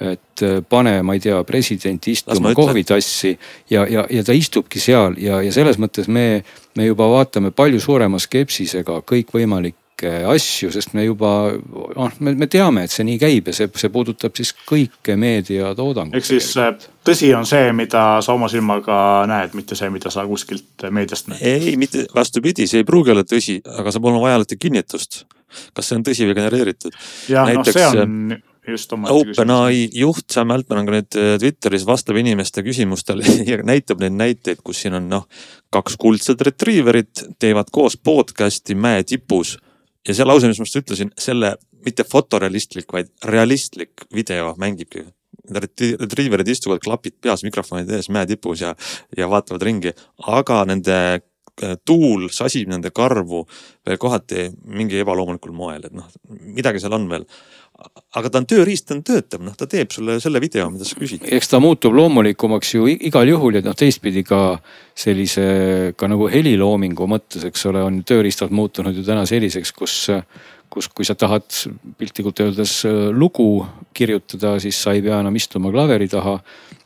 et pane, ma ei tea, president istuma kohvitassi ja, ja, ja ta istubki seal ja, ja selles mõttes me, me juba vaatame palju suurema skepsisega kõikvõimalikke kõiki asju, sest me juba noh, me, me teame, et see nii käib ja see, see puudutab siis kõike meediatoodangut. ehk siis äh, tõsi on see, mida sa oma silmaga näed, mitte see, mida sa kuskilt meediast näed? ei, mitte vastupidi, see ei pruugi olla tõsi, aga saab olema vaja alati kinnitust. kas see on tõsi või genereeritud? jah, noh see on just oma. OpenAI juht Sam Altman on ka nüüd äh, Twitteris vastab inimeste küsimustele [laughs] ja näitab neid näiteid, kus siin on noh, kaks kuldset retriiverit teevad koos podcast'i mäe tipus ja see lause, mis ma just ütlesin, selle mitte fotorealistlik, vaid realistlik video mängibki. Retrieverid istuvad klapid peas mikrofonide ees mäetipus ja, ja vaatavad ringi, aga nende tuul sasib nende karvu veel kohati mingi ebaloomulikul moel, et noh, midagi seal on veel aga ta on tööriist, ta on töötav, noh, ta teeb sulle selle video, mida sa küsid. eks ta muutub loomulikumaks ju igal juhul ja noh, teistpidi ka sellise ka nagu heliloomingu mõttes, eks ole, on tööriistad muutunud ju täna selliseks, kus kus, kui sa tahad piltlikult öeldes lugu kirjutada, siis sa ei pea enam istuma klaveri taha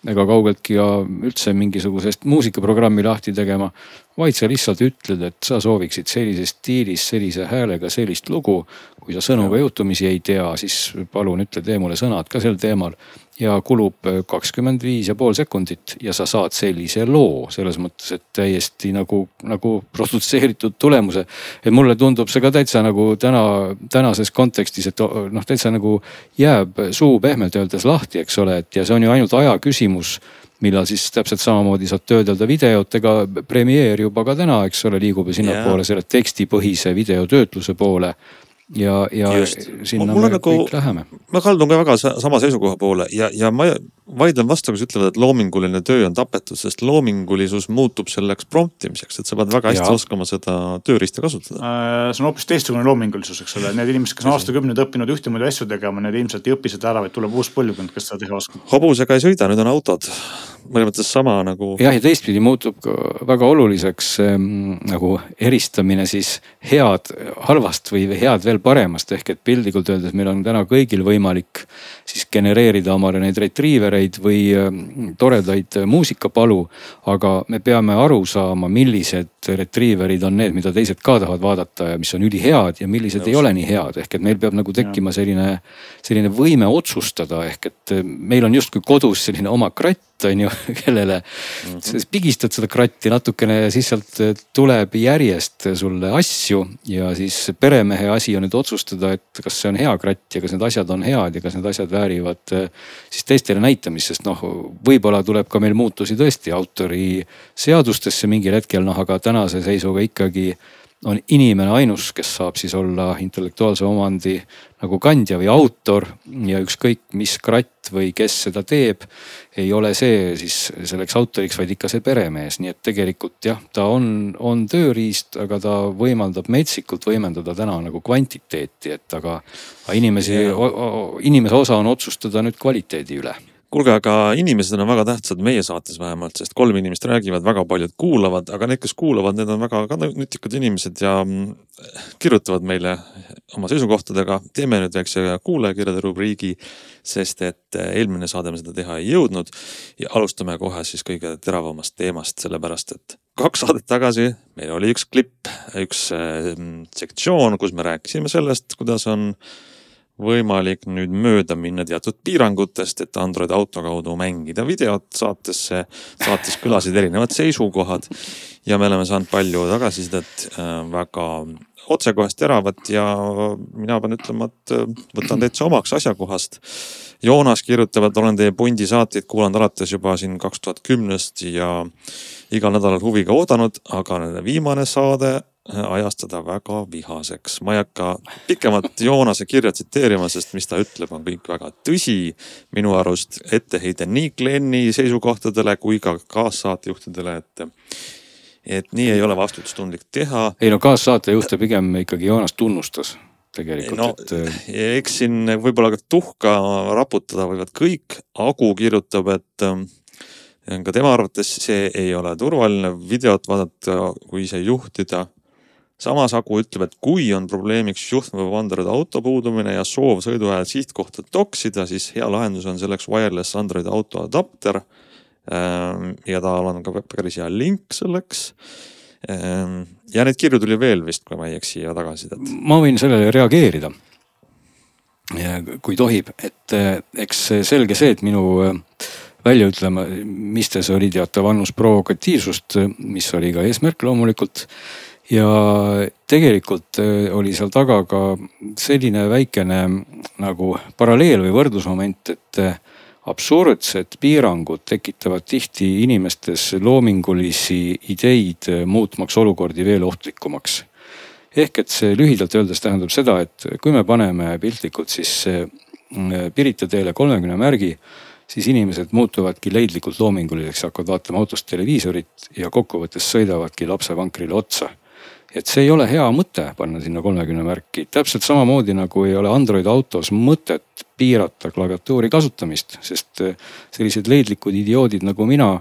ega kaugeltki ka üldse mingisugusest muusikaprogrammi lahti tegema. Vaid sa lihtsalt ütled, et sa sooviksid sellises stiilis, sellise häälega sellist lugu. kui sa sõnu ka juhtumisi ei tea, siis palun ütle, tee mulle sõnad ka sel teemal ja kulub kakskümmend viis ja pool sekundit ja sa saad sellise loo selles mõttes, et täiesti nagu, nagu produtseeritud tulemuse. et mulle tundub see ka täitsa nagu täna, tänases kontekstis, et noh, täitsa nagu jääb suu pehmelt öeldes lahti, eks ole, et ja see on ju ainult aja küsimus millal siis täpselt samamoodi saad töödelda videot, ega Premiere juba ka täna, eks ole, liigub ju sinnapoole selle tekstipõhise videotöötluse poole ja, ja Just. sinna Mul me nagu, kõik läheme. ma kaldun ka väga sama seisukoha poole ja, ja ma vaidlen vastu, kes ütlevad, et loominguline töö on tapetud, sest loomingulisus muutub selleks prompt imiseks, et sa pead väga hästi ja. oskama seda tööriista kasutada äh,. see on hoopis teistsugune loomingulisus, eks ole, need inimesed, kes on aastakümneid õppinud ühtemoodi asju tegema, need ilmselt ei õpi seda ära, vaid tuleb uus põlvkond, kes seda teha oskab. hobusega ei sõida, nüüd on autod mõnes mõttes sama nagu. jah, ja teistpidi muutub ka väga oluliseks ähm, nagu eristamine siis head halvast või head veel paremast, ehk et piltlikult öeldes meil on täna kõigil võimalik siis genereerida omale neid retriivereid või ähm, toredaid muusikapalu. aga me peame aru saama, millised retriiverid on need, mida teised ka tahavad vaadata ja mis on ülihead ja millised Just. ei ole nii head, ehk et meil peab nagu tekkima selline, selline võime otsustada, ehk et äh, meil on justkui kodus selline oma kratt on ju, [laughs] kellele mm -hmm. pigistad seda kratti natukene ja siis sealt tuleb järjest sulle asju. ja siis peremehe asi on nüüd otsustada, et kas see on hea kratt ja kas need asjad on head ja kas need asjad väärivad siis teistele näitamist, sest noh, võib-olla tuleb ka meil muutusi tõesti autoriseadustesse mingil hetkel, noh aga tänase seisuga ikkagi on inimene ainus, kes saab siis olla intellektuaalse omandi nagu kandja või autor ja ükskõik, mis kratt või kes seda teeb, ei ole see siis selleks autoriks, vaid ikka see peremees, nii et tegelikult jah, ta on, on tööriist, aga ta võimaldab metsikult võimendada täna nagu kvantiteeti, et aga inimesi, inimese osa on otsustada nüüd kvaliteedi üle kuulge, aga inimesed on väga tähtsad meie saates vähemalt, sest kolm inimest räägivad, väga paljud kuulavad, aga need, kes kuulavad, need on väga ka nutikad inimesed ja mm, kirjutavad meile oma seisukohtadega. teeme nüüd väikse kuulajakirjade rubriigi, sest et eh, eelmine saade me seda teha ei jõudnud ja alustame kohe siis kõige teravamast teemast, sellepärast et kaks saadet tagasi meil oli üks klipp, üks eh, sektsioon, kus me rääkisime sellest, kuidas on võimalik nüüd mööda minna teatud piirangutest, et Android auto kaudu mängida videot saatesse. saates kõlasid erinevad seisukohad ja me oleme saanud palju tagasisidet, äh, väga otsekohest, teravat ja mina pean ütlema, et äh, võtan täitsa omaks asjakohast. Joonas kirjutab, et olen teie Pundi saateid kuulanud alates juba siin kaks tuhat kümnest ja igal nädalal huviga oodanud, aga viimane saade ajas teda väga vihaseks. ma ei hakka pikemalt Joonase kirja tsiteerima, sest mis ta ütleb, on kõik väga tõsi. minu arust etteheide nii Glenni seisukohtadele kui ka kaassaatejuhtidele, et, et nii ei ole vastutustundlik teha. ei no kaassaatejuhte pigem ikkagi Joonas tunnustas tegelikult no,, et. eks siin võib-olla tuhka raputada võivad kõik. Agu kirjutab, et ka tema arvates see ei ole turvaline videot vaadata, kui ise juhtida samas Aku ütleb, et kui on probleemiks juhtme või Android auto puudumine ja soov sõidu ajal sihtkohta toksida, siis hea lahendus on selleks wireless Android auto adapter. Ehm, ja tal on ka päris hea link selleks. Ehm, ja neid kirju tuli veel vist, kui ma ei eksi, ja tagasisidet. ma võin sellele reageerida. kui tohib, et eh, eks selge see, et minu eh, väljaütlemistes oli teatav annus provokatiivsust, mis oli ka eesmärk loomulikult ja tegelikult äh, oli seal taga ka selline väikene nagu paralleel või võrdlusmoment, et äh, absurdsed piirangud tekitavad tihti inimestes loomingulisi ideid, äh, muutmaks olukordi veel ohtlikumaks. ehk et see lühidalt öeldes tähendab seda, et kui me paneme piltlikult siis Pirita teele kolmekümne märgi siis inimesed muutuvadki leidlikult loominguliseks, hakkavad vaatama autost televiisorit ja kokkuvõttes sõidavadki lapsevankrile otsa et see ei ole hea mõte panna sinna kolmekümne märki, täpselt samamoodi nagu ei ole Android autos mõtet piirata klaviatuuri kasutamist, sest eh, sellised leidlikud idioodid nagu mina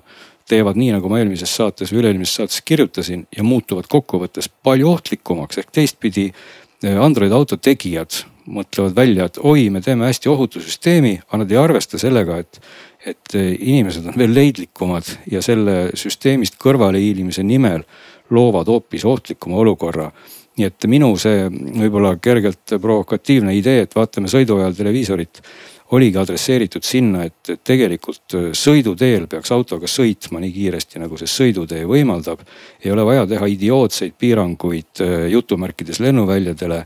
teevad nii, nagu ma eelmises saates või üle-eelmises saates kirjutasin ja muutuvad kokkuvõttes palju ohtlikumaks. Ehk teistpidi eh, Android auto tegijad mõtlevad välja, et oi, me teeme hästi ohutu süsteemi, aga nad ei arvesta sellega, et, et eh, inimesed on veel leidlikumad ja selle süsteemist kõrvalehiilimise nimel loovad hoopis ohtlikuma olukorra. nii et minu see võib-olla kergelt provokatiivne idee, et vaatame sõidu ajal televiisorit, oligi adresseeritud sinna, et tegelikult sõiduteel peaks autoga sõitma nii kiiresti, nagu see sõidutee võimaldab. ei ole vaja teha idiootseid piiranguid äh, jutumärkides lennuväljadele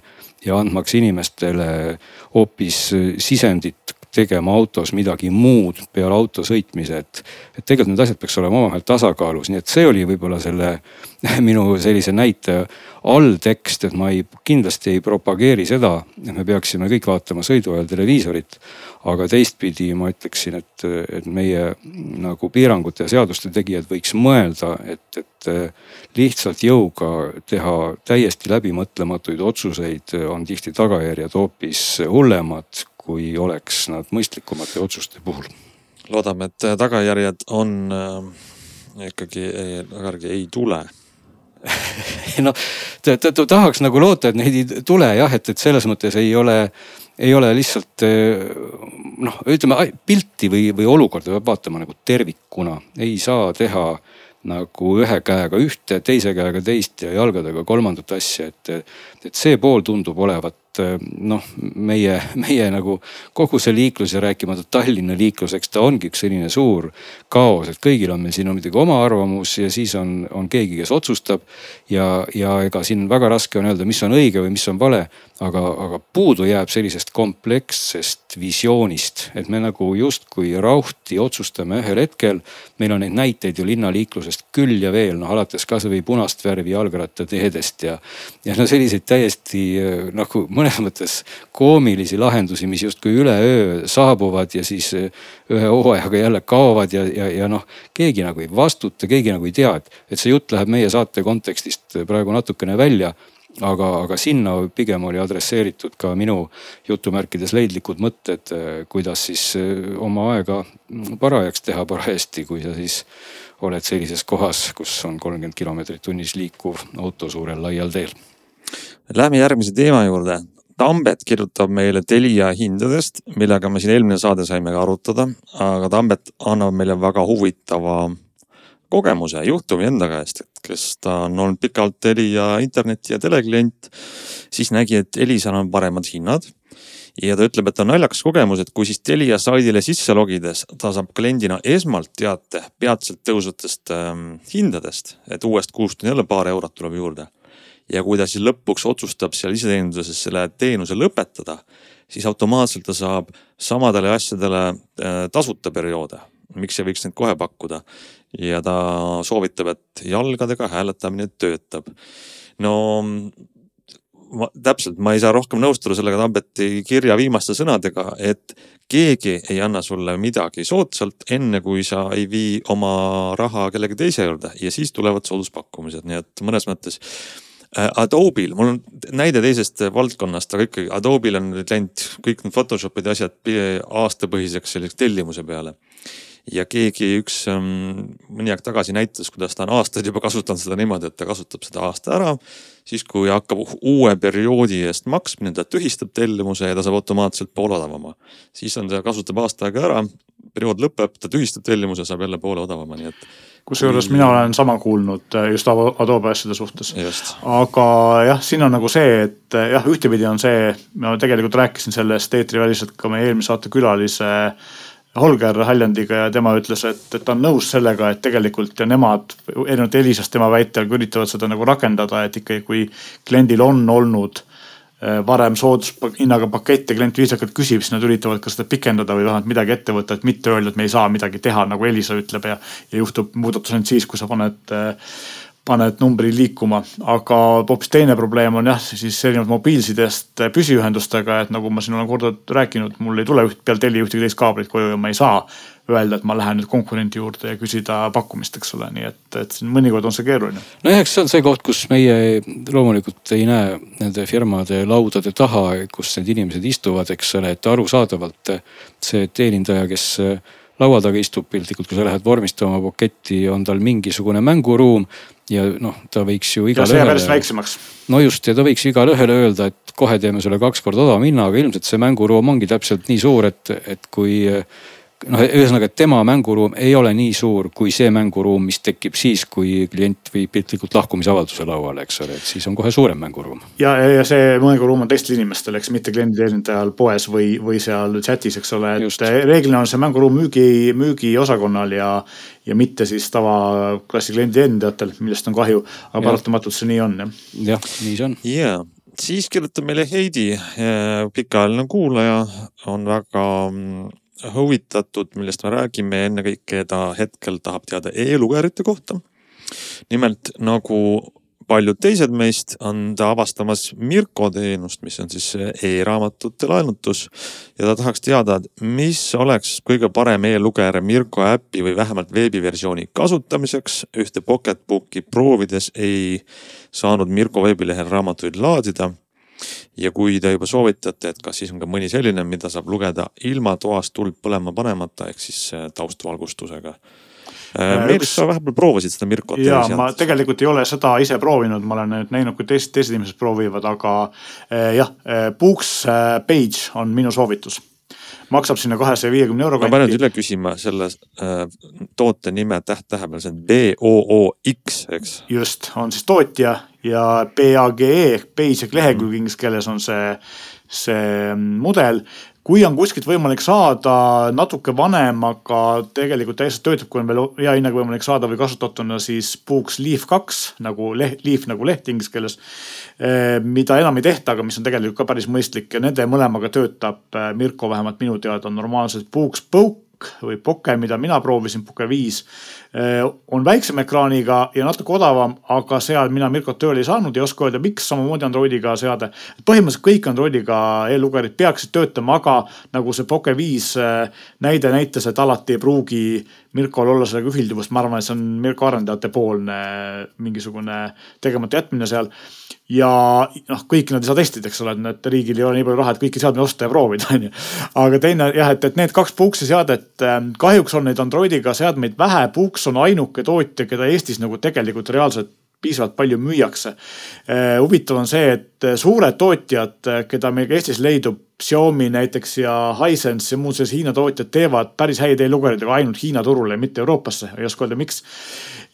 ja andmaks inimestele hoopis sisendit tegema autos midagi muud peale auto sõitmise, et. et tegelikult need asjad peaks olema omavahel tasakaalus, nii et see oli võib-olla selle [laughs] minu sellise näite alltekst, et ma ei, kindlasti ei propageeri seda, et me peaksime kõik vaatama sõidu ajal televiisorit. aga teistpidi ma ütleksin, et, et meie nagu piirangute ja seaduste tegijad võiks mõelda, et, et lihtsalt jõuga teha täiesti läbimõtlematuid otsuseid on tihti tagajärjed hoopis hullemad kui oleks nad mõistlikumate otsuste puhul. loodame, et tagajärjed on äh, ikkagi, tagajärgi ei tule [laughs] noh, tahaks nagu loota, et neid ei tule jah, et, et selles mõttes ei ole, ei ole lihtsalt äh, noh, ütleme pilti või, või olukorda peab vaatama nagu tervikuna, ei saa teha nagu ühe käega ühte, teise käega teist ja jalgadega kolmandat asja, et, et see pool tundub olevat et noh, meie, meie nagu kogu see liiklus ja rääkimata Tallinna liiklus, eks ta ongi üks selline suur kaos, et kõigil on meil siin on muidugi oma arvamus ja siis on, on keegi, kes otsustab. ja, ja ega siin väga raske on öelda, mis on õige või mis on vale aga, aga puudu jääb sellisest komplekssest visioonist, et me nagu justkui rauhti otsustame ühel hetkel. Meil on neid näiteid ju linnaliiklusest küll ja veel, noh alates kasvõi punast värvi jalgrattateedest ja. ja no selliseid täiesti nagu [laughs] mõnes mõttes koomilisi lahendusi, mis justkui üleöö saabuvad ja siis ühe hooajaga jälle kaovad ja, ja, ja noh, keegi nagu ei vastuta, keegi nagu ei tea, et, et see jutt läheb meie saate kontekstist praegu natukene välja aga, aga sinna pigem oli adresseeritud ka minu jutumärkides leidlikud mõtted, kuidas siis eh, oma aega parajaks teha parajasti, kui sa siis oled sellises kohas, kus on kolmkümmend kilomeetrit tunnis liikuv auto suurel laial teel. Läheme järgmise teema juurde. Tambet kirjutab meile Telia hindadest, millega me siin eelmine saade saime ka arutada, aga Tambet annab meile väga huvitava kogemuse, juhtumi enda käest, kes ta on olnud pikalt Telia interneti ja teleklient, siis nägi, et Elisal on paremad hinnad. ja ta ütleb, et on naljakas kogemus, et kui siis Telia saidile sisse logides, ta saab kliendina esmalt teate peatselt tõusvatest ähm, hindadest, et uuest kuust on jälle paar eurot tuleb juurde. ja kui ta siis lõpuks otsustab seal iseteeninduses selle teenuse lõpetada, siis automaatselt ta saab samadele asjadele äh, tasuta perioode miks ei võiks neid kohe pakkuda. Ja ta soovitab, et jalgadega hääletamine töötab. no ma täpselt, ma ei saa rohkem nõustuda sellega Tambeti kirja viimaste sõnadega, et keegi ei anna sulle midagi soodsalt, enne kui sa ei vii oma raha kellegi teise juurde ja siis tulevad sooduspakkumised, nii et mõnes mõttes äh, Adobe'l, mul on näide teisest valdkonnast, aga ikkagi Adobe'l on nüüd läinud kõik need Photoshop'id ja asjad aastapõhiseks selliseks tellimuse peale ja keegi üks ähm, mõni aeg tagasi näitas, kuidas ta on aastaid juba kasutanud seda niimoodi, et ta kasutab seda aasta ära. siis kui hakkab uue perioodi eest maksmine, ta tühistab tellimuse ja ta saab automaatselt poole odavama. siis on ta, kasutab aasta aega ära, periood lõpeb, ta tühistab tellimuse, saab jälle poole odavama, nii et kusjuures mina olen sama kuulnud äh, just Adobe asjade suhtes. aga jah, siin on nagu see, et äh, jah, ühtepidi on see, ma tegelikult rääkisin sellest eetriväliselt ka meie eelmise saate külalise äh, Holger Haljandiga ja tema ütles, et, et ta on nõus sellega, et tegelikult ja nemad erinevalt Elisast tema väitel üritavad seda nagu rakendada, et ikkagi kui kliendil on olnud eh, varem soodushinnaga pakett ja klient viisakalt küsib, siis nad üritavad ka seda pikendada või vähemalt midagi ette võtta, et mitte öelda, et me ei saa midagi teha, nagu Elisa ütleb ja, ja juhtub muudatus ainult siis, kui sa paned äh, paned numbri liikuma, aga hoopis teine probleem on jah, siis erinevalt mobiilsidest püsiühendustega, et nagu ma siin olen korduvalt rääkinud, mul ei tule üht peale Telia ühtegi teist kaablit koju ja ma ei saa öelda, et ma lähen nüüd konkurendi juurde ja küsida pakkumist, eks ole, nii et, et siin mõnikord on see keeruline. no eks see on see koht, kus meie loomulikult ei näe nende firmade laudade taha, kus need inimesed istuvad, eks ole, et arusaadavalt see teenindaja, kes laua taga istub piltlikult, kui sa lähed vormistama paketti, on tal mingisugune mänguruum ja noh, ta võiks ju igale ühele. järjest väiksemaks. no just ja ta võiks igale ühele öelda, et kohe teeme sulle kaks korda odavama hinna, aga ilmselt see mänguruum ongi täpselt nii suur, et, et kui noh, ühesõnaga, et tema mänguruum ei ole nii suur kui see mänguruum, mis tekib siis, kui klient viib piltlikult lahkumisavalduse lauale, eks ole, et siis on kohe suurem mänguruum. ja, ja see mänguruum on teistel inimestel, eks mitte klienditeenindajal poes või, või seal chat'is, eks ole, et Just. reeglina on see mänguruum müügi, müügiosakonnal ja, ja mitte siis tavaklassi klienditeenindajatel, millest on kahju, aga paratamatult see nii on jah. jah, nii see on. ja siis kirjutab meile Heidi, pikaajaline kuulaja, on väga mm, huvitatud, millest me räägime, ennekõike ta hetkel tahab teada e-lugerite kohta. nimelt nagu paljud teised meist on ta avastamas Mirko teenust, mis on siis e-raamatute laenutus. ja ta tahaks teada, et mis oleks kõige parem e-lugeja Mirko äpi või vähemalt veebiversiooni kasutamiseks. ühte Pocketbooki proovides ei saanud Mirko veebilehel raamatuid laadida ja kui te juba soovitate, et kas siis on ka mõni selline, mida saab lugeda ilma toas tuld põlema panemata, ehk siis äh, taustvalgustusega. Äh, äh, Meelis, sa vahepeal proovisid seda Mirkot. ja ma tegelikult ei ole seda ise proovinud, ma olen nüüd näinud, kui teised, teised inimesed proovivad, aga jah, Books Page on minu soovitus maksab sinna kahesaja viiekümne euro ma pean nüüd kanti. üle küsima selle äh, toote nime täht-tähe peal, see on B-O-O-X, eks? just, on siis tootja ja BAGE ehk basic lehekülg inglise keeles on see, see mudel. Kui on kuskilt võimalik saada natuke vanem, aga tegelikult täiesti töötab, kui on veel hea hinnaga võimalik saada või kasutatuna, siis puuks Leaf kaks nagu leht, Leaf nagu leht inglise keeles. mida enam ei tehta, aga mis on tegelikult ka päris mõistlik ja nende mõlemaga töötab äh, Mirko vähemalt minu teada normaalselt puuks Poke või Poke, mida mina proovisin, Poke viis. on väiksema ekraaniga ja natuke odavam, aga seal mina Mirkot tööle ei saanud ei oska öelda, miks samamoodi Androidiga seade. põhimõtteliselt kõik Androidiga e-lugerid peaksid töötama, aga nagu see Poke viis äh, näide näitas, et alati ei pruugi Mirkol olla sellega ühilduvust, ma arvan, et see on Mirko arendajate poolne mingisugune tegemata jätmine seal ja noh, kõiki nad ei saa testida, eks ole, et need riigil ei ole nii palju raha, et kõiki seadmeid osta ja proovida, [laughs] onju. aga teine jah, et, et need kaks Puuksi seadet, kahjuks on neid Androidiga seadmeid vähe, Puuks on ainuke tootja, keda Eestis nagu tegelikult reaalselt piisavalt palju müüakse. huvitav on see, et suured tootjad, keda meil ka Eestis leidub, Xiaomi näiteks ja Hisense ja muud sellised Hiina tootjad teevad päris häid e-lugereid, aga ainult Hiina turule, mitte Euroopasse, ei oska öelda, miks.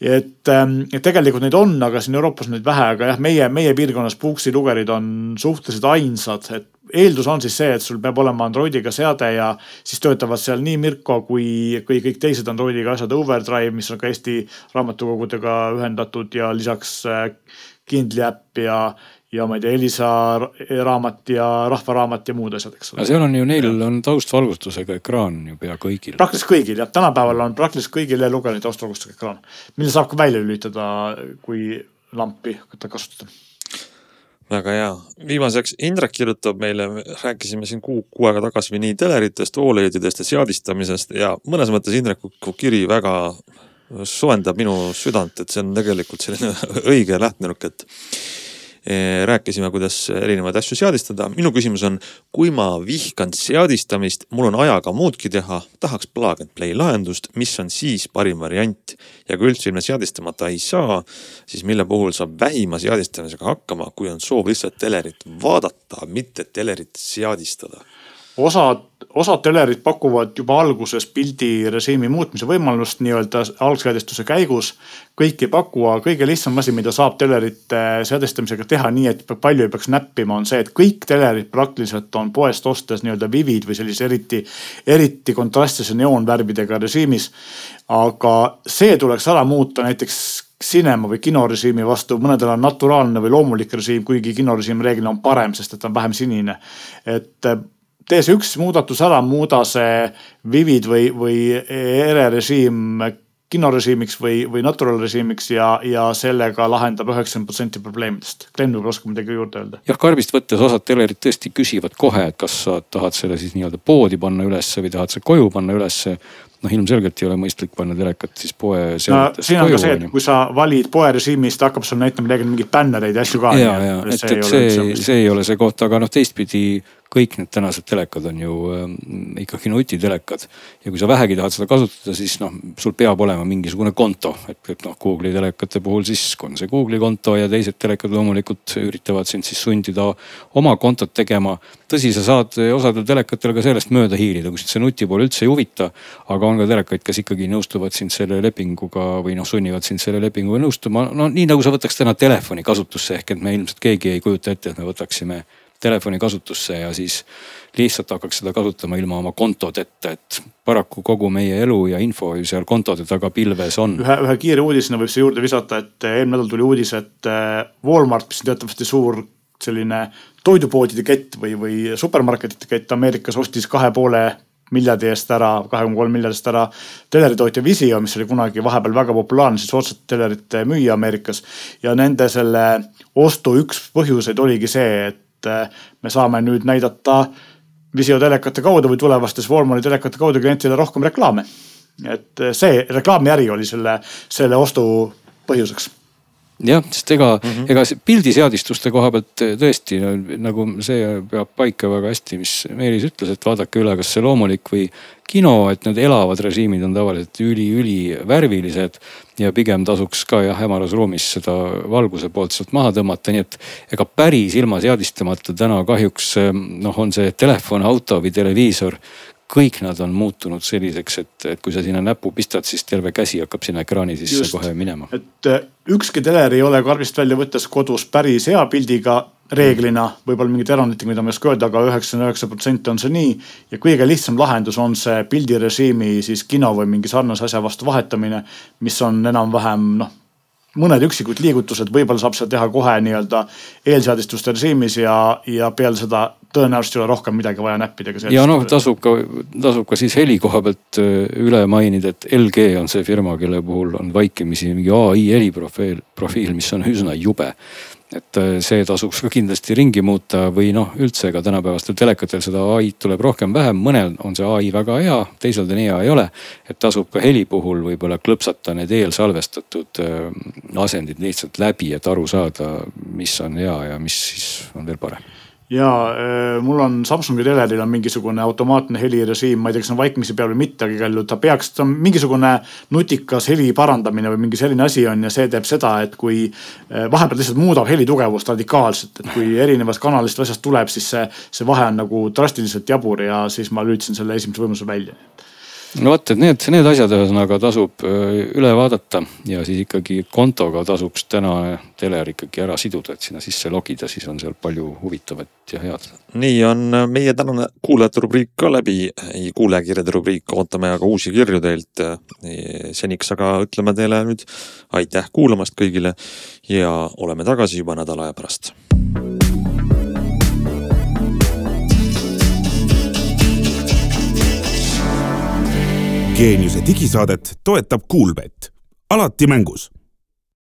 et, et tegelikult neid on, aga siin Euroopas on neid vähe, aga jah, meie, meie piirkonnas Puuksi lugerid on suhteliselt ainsad, et eeldus on siis see, et sul peab olema Androidiga seade ja siis töötavad seal nii Mirko kui, kui kõik teised Androidiga asjad, Overdrive, mis on ka Eesti raamatukogudega ühendatud ja lisaks äh, Kindli äpp ja, ja ma ei tea, Elisa raamat ja Rahvaraamat ja muud asjad, eks ole. seal on ju, neil on taustvalgustusega ekraan ju pea kõigil. praktiliselt kõigil jah, tänapäeval on praktiliselt kõigil e-lugejatel taustvalgustusega ekraan, mille saab ka välja lülitada, kui lampi hakata kasutama. Väga hea, viimaseks Indrek kirjutab meile, rääkisime siin kuu, kuu aega tagasi nii teleritest, Oled-idest ja seadistamisest ja mõnes mõttes Indreku kiri väga soojendab minu südant, et see on tegelikult selline [laughs] õige lähtenurk, et rääkisime, kuidas erinevaid asju seadistada. minu küsimus on, kui ma vihkan seadistamist, mul on ajaga muudki teha, tahaks plug and play lahendust, mis on siis parim variant ja kui üldse ilma seadistamata ei saa, siis mille puhul saab vähima seadistamisega hakkama, kui on soov lihtsalt telerit vaadata, mitte telerit seadistada osad, osad telerid pakuvad juba alguses pildirežiimi muutmise võimalust nii-öelda algseadistuse käigus. kõik ei paku, aga kõige lihtsam asi, mida saab telerite seadistamisega teha nii, et palju ei peaks näppima, on see, et kõik telerid praktiliselt on poest ostes nii-öelda vivid või sellise eriti, eriti kontrastse neoonvärvidega režiimis. aga see tuleks ära muuta näiteks cinema või kinorežiimi vastu, mõnedel on naturaalne või loomulik režiim, kuigi kinorežiim reeglina on parem, sest et ta on vähem sinine. et tee see üks muudatus ära, muuda see Vivid või, või ERE režiim kinorežiimiks või, või natural režiimiks ja, ja sellega lahendab üheksakümmend protsenti probleemidest. Glen võib-olla oskab midagi juurde öelda. jah, karbist võttes osad telerid tõesti küsivad kohe, et kas sa tahad selle siis nii-öelda poodi panna ülesse või tahad sa koju panna ülesse. noh, ilmselgelt ei ole mõistlik panna telekat siis poe no seadmetest siin on ka see, et kui sa valid poerežiimi, siis ta hakkab sulle näitama midagi, mingeid bännereid ja asju ka. ja, ja et, et see, see ei ole see koht, aga noh, teistpidi kõik need tänased telekad on ju ähm, ikkagi nutitelekad. ja kui sa vähegi tahad seda kasutada, siis noh, sul peab olema mingisugune konto, et, et noh, Google'i telekate puhul siis on see Google'i konto ja teised telekad loomulikult üritavad sind siis sundida oma kontot tegema. tõsi, sa saad osadel telekatel ka sellest mööda hiilida, kui sind see nutipool üldse ei huvita. aga on ka telekaid, kes ikkagi nõustuvad sind selle lepinguga või noh, sunnivad sind selle lepinguga nõustuma. no nii nagu sa võtaks täna telefoni kasutusse ehk et me ilmselt keegi ei kujuta ette, et me võtaksime telefoni kasutusse ja siis lihtsalt hakkaks seda kasutama ilma oma kontodeta, et paraku kogu meie elu ja info ju seal kontode taga pilves on. ühe, ühe kiire uudisena võib siia juurde visata, et eelmine nädal tuli uudis, et äh, Walmart, mis on teatavasti suur selline toidupoodide kett või, või supermarketite kett Ameerikas ostis kahe poole miljardi eest ära, kahe koma kolm miljardist ära teleritootja Visio, mis oli kunagi vahepeal väga populaarne, siis otsustati telerite müüa Ameerikas. ja nende selle ostu üks põhjuseid oligi see, et äh, me saame nüüd näidata Visio telekate kaudu või tulevastes Walmarti telekate kaudu klientidele rohkem reklaame. et äh, see reklaamiäri oli selle, selle ostu põhjuseks jah, sest ega mm, -hmm. ega pildiseadistuste koha pealt tõesti nagu see peab paika väga hästi, mis Meelis ütles, et vaadake üle, kas see loomulik või kino, et need elavad režiimid on tavaliselt üli-ülivärvilised. ja pigem tasuks ka jah, hämaras ruumis seda valguse poolt sealt maha tõmmata, nii et ega päris ilma seadistamata täna kahjuks noh, on see telefon, auto või televiisor kõik nad on muutunud selliseks, et, et kui sa sinna näpu pistad, siis terve käsi hakkab sinna ekraani sisse Just. kohe minema. et äh, ükski teler ei ole karbist välja võttes kodus päris hea pildiga reeglina, võib-olla mingid eranditega, mida ma ei oska öelda aga, aga üheksakümmend üheksa protsenti on see nii. ja kõige lihtsam lahendus on see pildirežiimi siis kino või mingi sarnase asja vastu vahetamine, mis on enam-vähem noh mõned üksikud liigutused, võib-olla saab seda teha kohe nii-öelda eelseadistuste režiimis ja, ja peale seda tõenäoliselt ei ole rohkem midagi vaja näppida. ja noh, tasub ka, tasub ka siis heli koha pealt äh, üle mainida, et LG on see firma, kelle puhul on vaikimisi mingi ai heliprofiil, profiil, mis on üsna jube et äh, see tasuks ka kindlasti ringi muuta või noh, üldse ka tänapäevastel telekatel seda ai-d tuleb rohkem-vähem, mõnel on see ai väga hea, teisel ta nii hea ei ole. et tasub ka heli puhul võib-olla klõpsata need eelsalvestatud äh, asendid lihtsalt läbi, et aru saada, mis on hea ja mis siis on veel parem ja äh, mul on Samsungi teleril on mingisugune automaatne helirežiim, ma ei tea, kas on vaikimisi peal või mitte, aga igal juhul ta peaks, ta on mingisugune nutikas heli parandamine või mingi selline asi on ja see teeb seda, et kui äh, vahepeal lihtsalt muudab heli tugevust radikaalselt, et kui erinevast kanalist asjast tuleb, siis see, see vahe on nagu drastiliselt jabur ja siis ma lülitasin selle esimese võimaluse välja no vot, et need, need asjad ühesõnaga tasub äh, üle vaadata ja siis ikkagi kontoga tasuks tänane teler ikkagi ära siduda, et sinna sisse logida, siis on seal palju huvitavat ja head. nii on meie tänane kuulajate rubriik ka läbi, kuulajakirjade rubriik, ootame aga uusi kirju teilt. seniks aga ütleme teile nüüd aitäh kuulamast kõigile ja oleme tagasi juba nädala aja pärast geeniuse digisaadet toetab Kuulbett, alati mängus